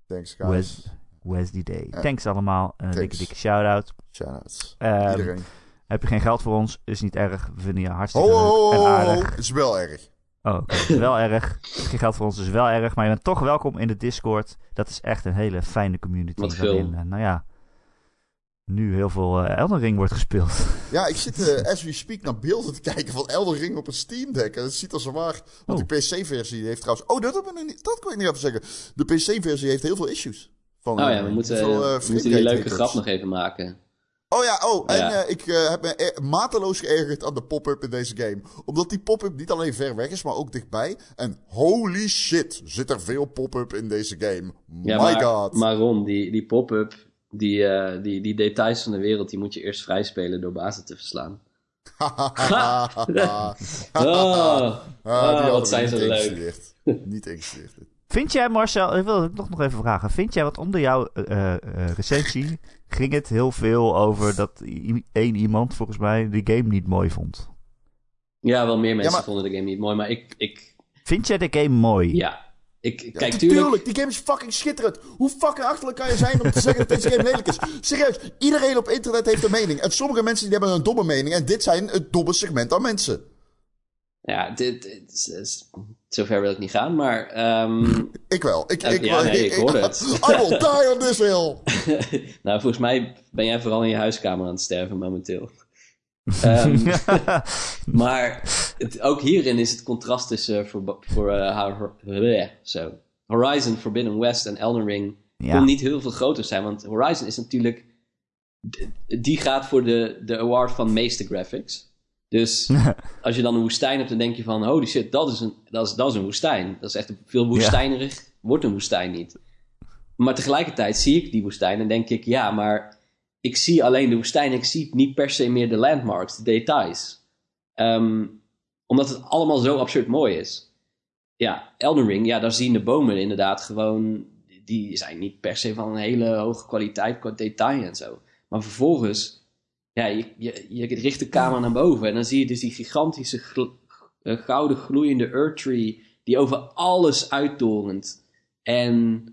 Thanks, guys. Wes- Wesley Day. Ja. Thanks allemaal. Een dikke, Thanks. dikke shout-out. Shoutouts. Ehm, Iedereen. heb je geen geld voor ons? Is niet erg. We vinden je hartstikke leuk en aardig. Het is wel erg. Oh. Dat is wel erg. Geen geld voor ons is wel erg. Maar je bent toch welkom in de Discord. Dat is echt een hele fijne community. Wat veel. eh, nou ja, nu heel veel eh, Elden Ring wordt gespeeld. Ja, ik zit eh, as we speak naar beelden te kijken van Elden Ring op een Steam Deck. En het ziet er zo waar. Want Oh. die PC-versie heeft trouwens... Oh, dat, hebben we nog niet, dat kon ik niet even zeggen. De PC-versie heeft heel veel issues. Van, Oh ja, eh, we moeten, heel veel, eh, we moeten die leuke grap nog even maken. Oh ja, oh, en Ja. eh, ik eh, heb me eh, mateloos geërgerd aan de pop-up in deze game. Omdat die pop-up niet alleen ver weg is, maar ook dichtbij. En holy shit, zit er veel pop-up in deze game. Ja, My maar, god. maar Ron, die, die pop-up, die, eh, die, die details van de wereld, die moet je eerst vrijspelen door bazen te verslaan. ah, Oh, oh, hadden wat zijn niet ze leuk. niet ingestudeerd. Vind jij, Marcel, ik wil het nog, nog even vragen. Vind jij wat onder jouw eh, eh, recensie ging het heel veel over dat één iemand volgens mij de game niet mooi vond? Ja, wel meer mensen maar- vonden de game niet mooi, maar ik, ik Vind jij de game mooi? ja. Ik, Ja, kijk, tuurlijk. tuurlijk, die game is fucking schitterend. Hoe fucking achterlijk kan je zijn om te zeggen dat deze game lelijk is? Serieus, iedereen op internet heeft een mening. En sommige mensen die hebben een domme mening. En dit zijn het domme segment aan mensen. ja, dit, dit is- is- zover wil ik niet gaan, maar ehm, Ik wel. Ik, ik, ja, nee, ik hoorde het. I will die on this hill. nou, volgens mij ben jij vooral in je huiskamer aan het sterven momenteel. Ehm, maar het, ook hierin is het contrast tussen voor, voor eh, bleh. Horizon Forbidden West en Elden Ring Ja. kon niet heel veel groter zijn. Want Horizon is natuurlijk... Die gaat voor de, de award van meeste graphics. Dus als je dan een woestijn hebt, dan denk je van... Holy shit, dat is een, dat is, dat is een woestijn. Dat is echt veel woestijnerig. Wordt een woestijn niet. Maar tegelijkertijd zie ik die woestijn en denk ik... Ja, maar ik zie alleen de woestijn. Ik zie niet per se meer de landmarks, de details. Ehm, omdat het allemaal zo absurd mooi is. Ja, Elden Ring, ja, daar zien de bomen inderdaad gewoon... Die zijn niet per se van een hele hoge kwaliteit qua detail en zo. Maar vervolgens, ja, je, je, je richt de camera naar boven... en dan zie je dus die gigantische gl- eh, gouden gloeiende Earth Tree... die over alles uittorent. En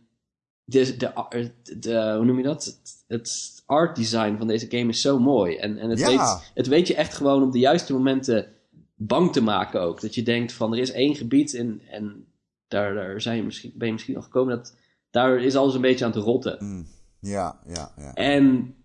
de, de, de, hoe noem je dat? Het, het art design van deze game is zo mooi. En, en het, Ja. weet, het weet je echt gewoon op de juiste momenten bang te maken ook. Dat je denkt van er is één gebied in, en daar, daar zijn je misschien, ben je misschien nog gekomen dat daar is alles een beetje aan het rotten. Mm. Ja, ja, ja. En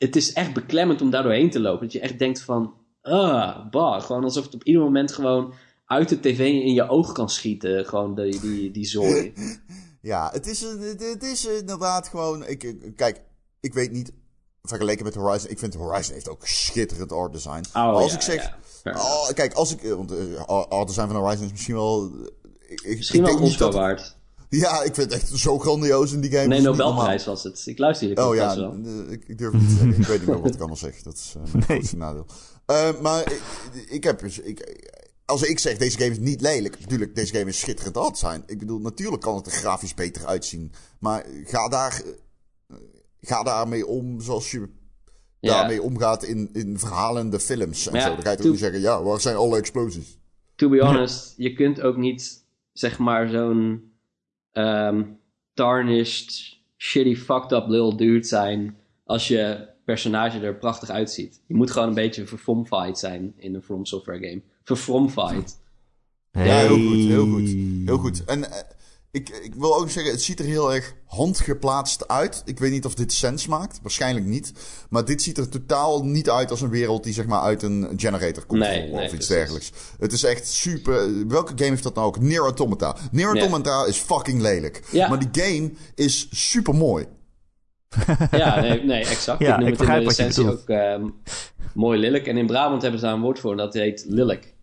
het is echt beklemmend om daar doorheen te lopen. Dat je echt denkt van, ah, bah. Gewoon alsof het op ieder moment gewoon uit de tv in je oog kan schieten. Gewoon die, die, die zooi. Ja, het is, het, is inderdaad gewoon. Ik, kijk, ik weet niet. Vergeleken met Horizon. Ik vind Horizon heeft ook schitterend art design. Oh, als ja, ik zeg. ja. Oh, kijk, als ik. Want eh, art design van Horizon is misschien wel. Ik, Misschien ik wel denk niet dat- waard. Ja, ik vind het echt zo grandioos in die game. Nee, Nobelprijs was het. Ik luister hier. Oh ja, wel. ik, ik durf niet te zeggen. Ik weet niet meer wat ik allemaal zeg. Dat is eh, mijn Nee. grootste nadeel. Eh, maar ik, ik heb dus. Ik, als ik zeg deze game is niet lelijk, natuurlijk, deze game is schitterend art zijn. Ik bedoel, natuurlijk kan het er grafisch beter uitzien. Maar ga daar, eh, ga daarmee om zoals je Ja. daarmee omgaat in, in verhalende films en ja, zo. Dan ga je toch zeggen, ja, waar zijn alle explosies? To be honest, je kunt ook niet, zeg maar, zo'n ehm, tarnished, shitty, fucked up little dude zijn als je personage er prachtig uitziet. Je moet gewoon een beetje verfromfied zijn in een From Software game. Verfromfied. Ja, heel Hey. goed, heel goed. Heel goed. En eh, ik, ik wil ook zeggen, het ziet er heel erg handgeplaatst uit. Ik weet niet of dit sens maakt. Waarschijnlijk niet. Maar dit ziet er totaal niet uit als een wereld die zeg maar uit een generator komt. Nee, of nee, iets precies. dergelijks. Het is echt super... Welke game heeft dat nou ook? Nier Automata. Nier. Automata is fucking lelijk. Ja. Maar die game is super mooi. Ja, nee, nee exact. Ja, ik noem ik het in de recensie ook ehm, mooi lelijk. En in Brabant hebben ze daar een woord voor en dat heet lelijk.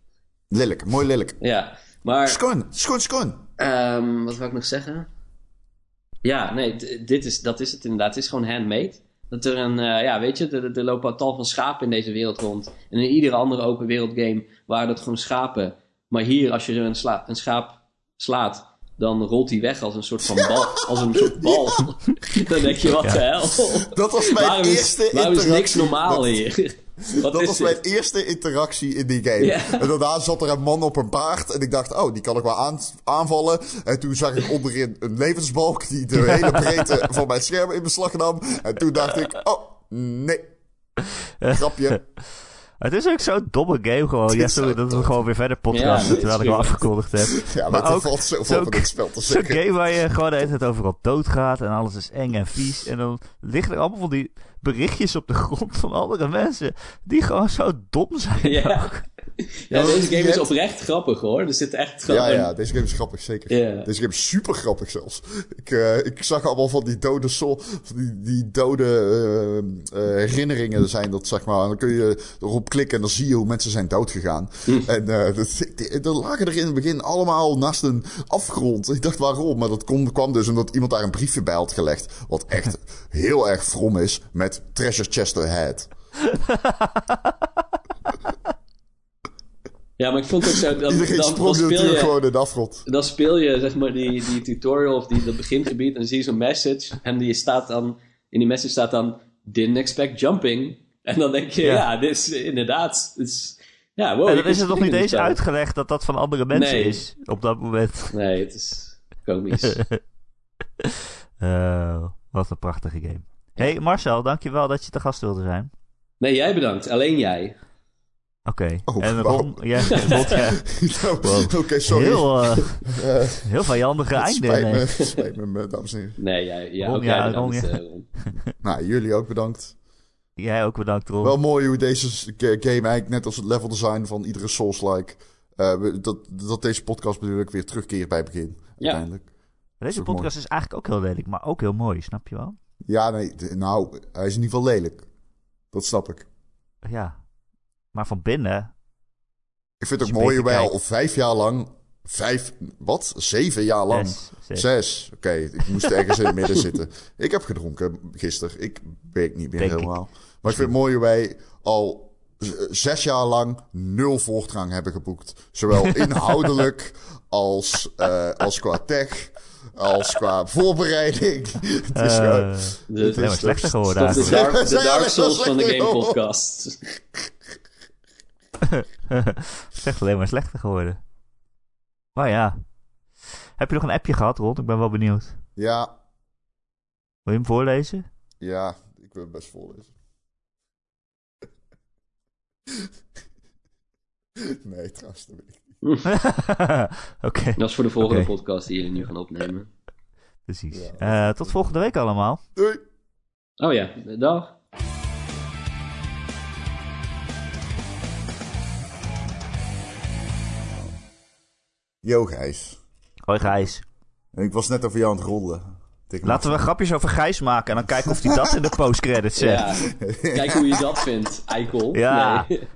Lelijk, mooi lelijk. Ja, maar... Schoon, schoon, schoon. Ehm, wat wil ik nog zeggen? Ja, nee, dit is, dat is het inderdaad. Het is gewoon handmade. Dat er een, eh, ja, weet je, er, er lopen een tal van schapen in deze wereld rond. En in iedere andere open wereld game waren dat gewoon schapen. Maar hier, als je een, sla- een schaap slaat, dan rolt hij weg als een soort van bal. Als een soort bal. dan denk je, wat Ja. de hel? Dat was mijn waarom eerste is, waarom is niks normaal dat- hier? Wat Dat was mijn eerste interactie in die game. Ja. En daarna zat er een man op een paard. En ik dacht, oh, die kan ik wel aan, aanvallen. En toen zag ik onderin een levensbalk die de hele breedte van mijn scherm in beslag nam. En toen dacht ik, oh, nee. Grapje. Het is ook zo'n domme game gewoon. Het Ja, sorry zo dat we gewoon weer verder podcasten het terwijl ik al afgekondigd heb. Ja, Maar maar er ook valt zoveel zo'n- van dit spel te Zo'n zeggen. game waar je gewoon de hele tijd overal doodgaat en alles is eng en vies. En dan liggen er allemaal van die berichtjes op de grond van andere mensen die gewoon zo dom zijn. Ja. ook. Ja, deze game is oprecht grappig hoor. Er zit echt gewoon... Ja, ja, deze game is grappig, zeker. Deze game is super grappig zelfs. Ik, eh, ik zag allemaal van die dode, sol, die, die dode eh, herinneringen zijn dat, zeg maar. En dan kun je erop klikken en dan zie je hoe mensen zijn doodgegaan. En eh dat, die- er lagen er in het begin allemaal naast een afgrond. Ik dacht waarom, maar dat kon, kwam dus omdat iemand daar een briefje bij had gelegd. Wat echt heel erg from is met Treasure Chest Ahead. Ja, maar ik vond het ook zo... Dan, Iedereen dan, dan sprong speel natuurlijk je... gewoon in de afgrond. dan speel je zeg maar die, die tutorial of die, dat begingebied en dan zie je zo'n message en die staat dan, in die message staat dan didn't expect jumping. En dan denk je, ja, Ja. dit is inderdaad, dit is, ja, wow. En dan is het nog niet eens spel. uitgelegd dat dat van andere mensen Nee. is op dat moment. Nee, het is komisch. Eh, wat een prachtige game. Hey Marcel, dankjewel dat je te gast wilde zijn. Nee, jij bedankt, alleen jij. Oké. Oh, en. Ron, jij vond jij Oké, sorry. heel, eh, Eh, heel vijandige einde. spijt nee. me, spijt me, me, dames en heren. Nee, jij, ja, Ron, ook ja, jij bedankt. Ron, ja. eh, Ron. Nou, jullie ook bedankt. Jij ook bedankt, Ron. Wel mooi hoe deze game eigenlijk net als het level design van iedere Souls-like... eh, dat, dat deze podcast bedoel ik weer terugkeert bij het begin. Ja. Uiteindelijk. Deze mooi. podcast is eigenlijk ook heel lelijk, maar ook heel mooi, snap je wel? Ja, nee, nou, hij is in ieder geval lelijk. Dat snap ik. Ja. Maar van binnen... Ik vind het ook mooi hoe wij al vijf jaar lang... Vijf, wat? Zeven jaar lang? Zes, zes. Zes. Oké, ik moest ergens in het midden zitten. Ik heb gedronken gisteren. Ik weet niet meer Denk ik. helemaal. Maar ik vind het mooi hoe wij al zes jaar lang nul voortgang hebben geboekt. Zowel inhoudelijk als, eh, als qua tech, als qua voorbereiding. Het is Eh, gewoon... het is slechter geworden de. Dark, de dark Souls van de Game. Podcast. Het is echt alleen maar slechter geworden. Maar ja. Heb je nog een appje gehad, Ron? Ik ben wel benieuwd. Ja, je hem voorlezen? Ja, ik wil het best voorlezen. nee, trouwens, dat weet ik niet. Oké, Dat is voor de volgende podcast die jullie nu gaan opnemen. precies. Ja. Eh, tot volgende week allemaal. Doei! Oh ja, dag. Yo, Gijs. Hoi Gijs. Ik was net over jou aan het rollen. Laten we grapjes over Gijs maken en dan kijken of hij dat in de postcredits zegt. Ja, kijk hoe je dat vindt, eikel. Ja. Nee.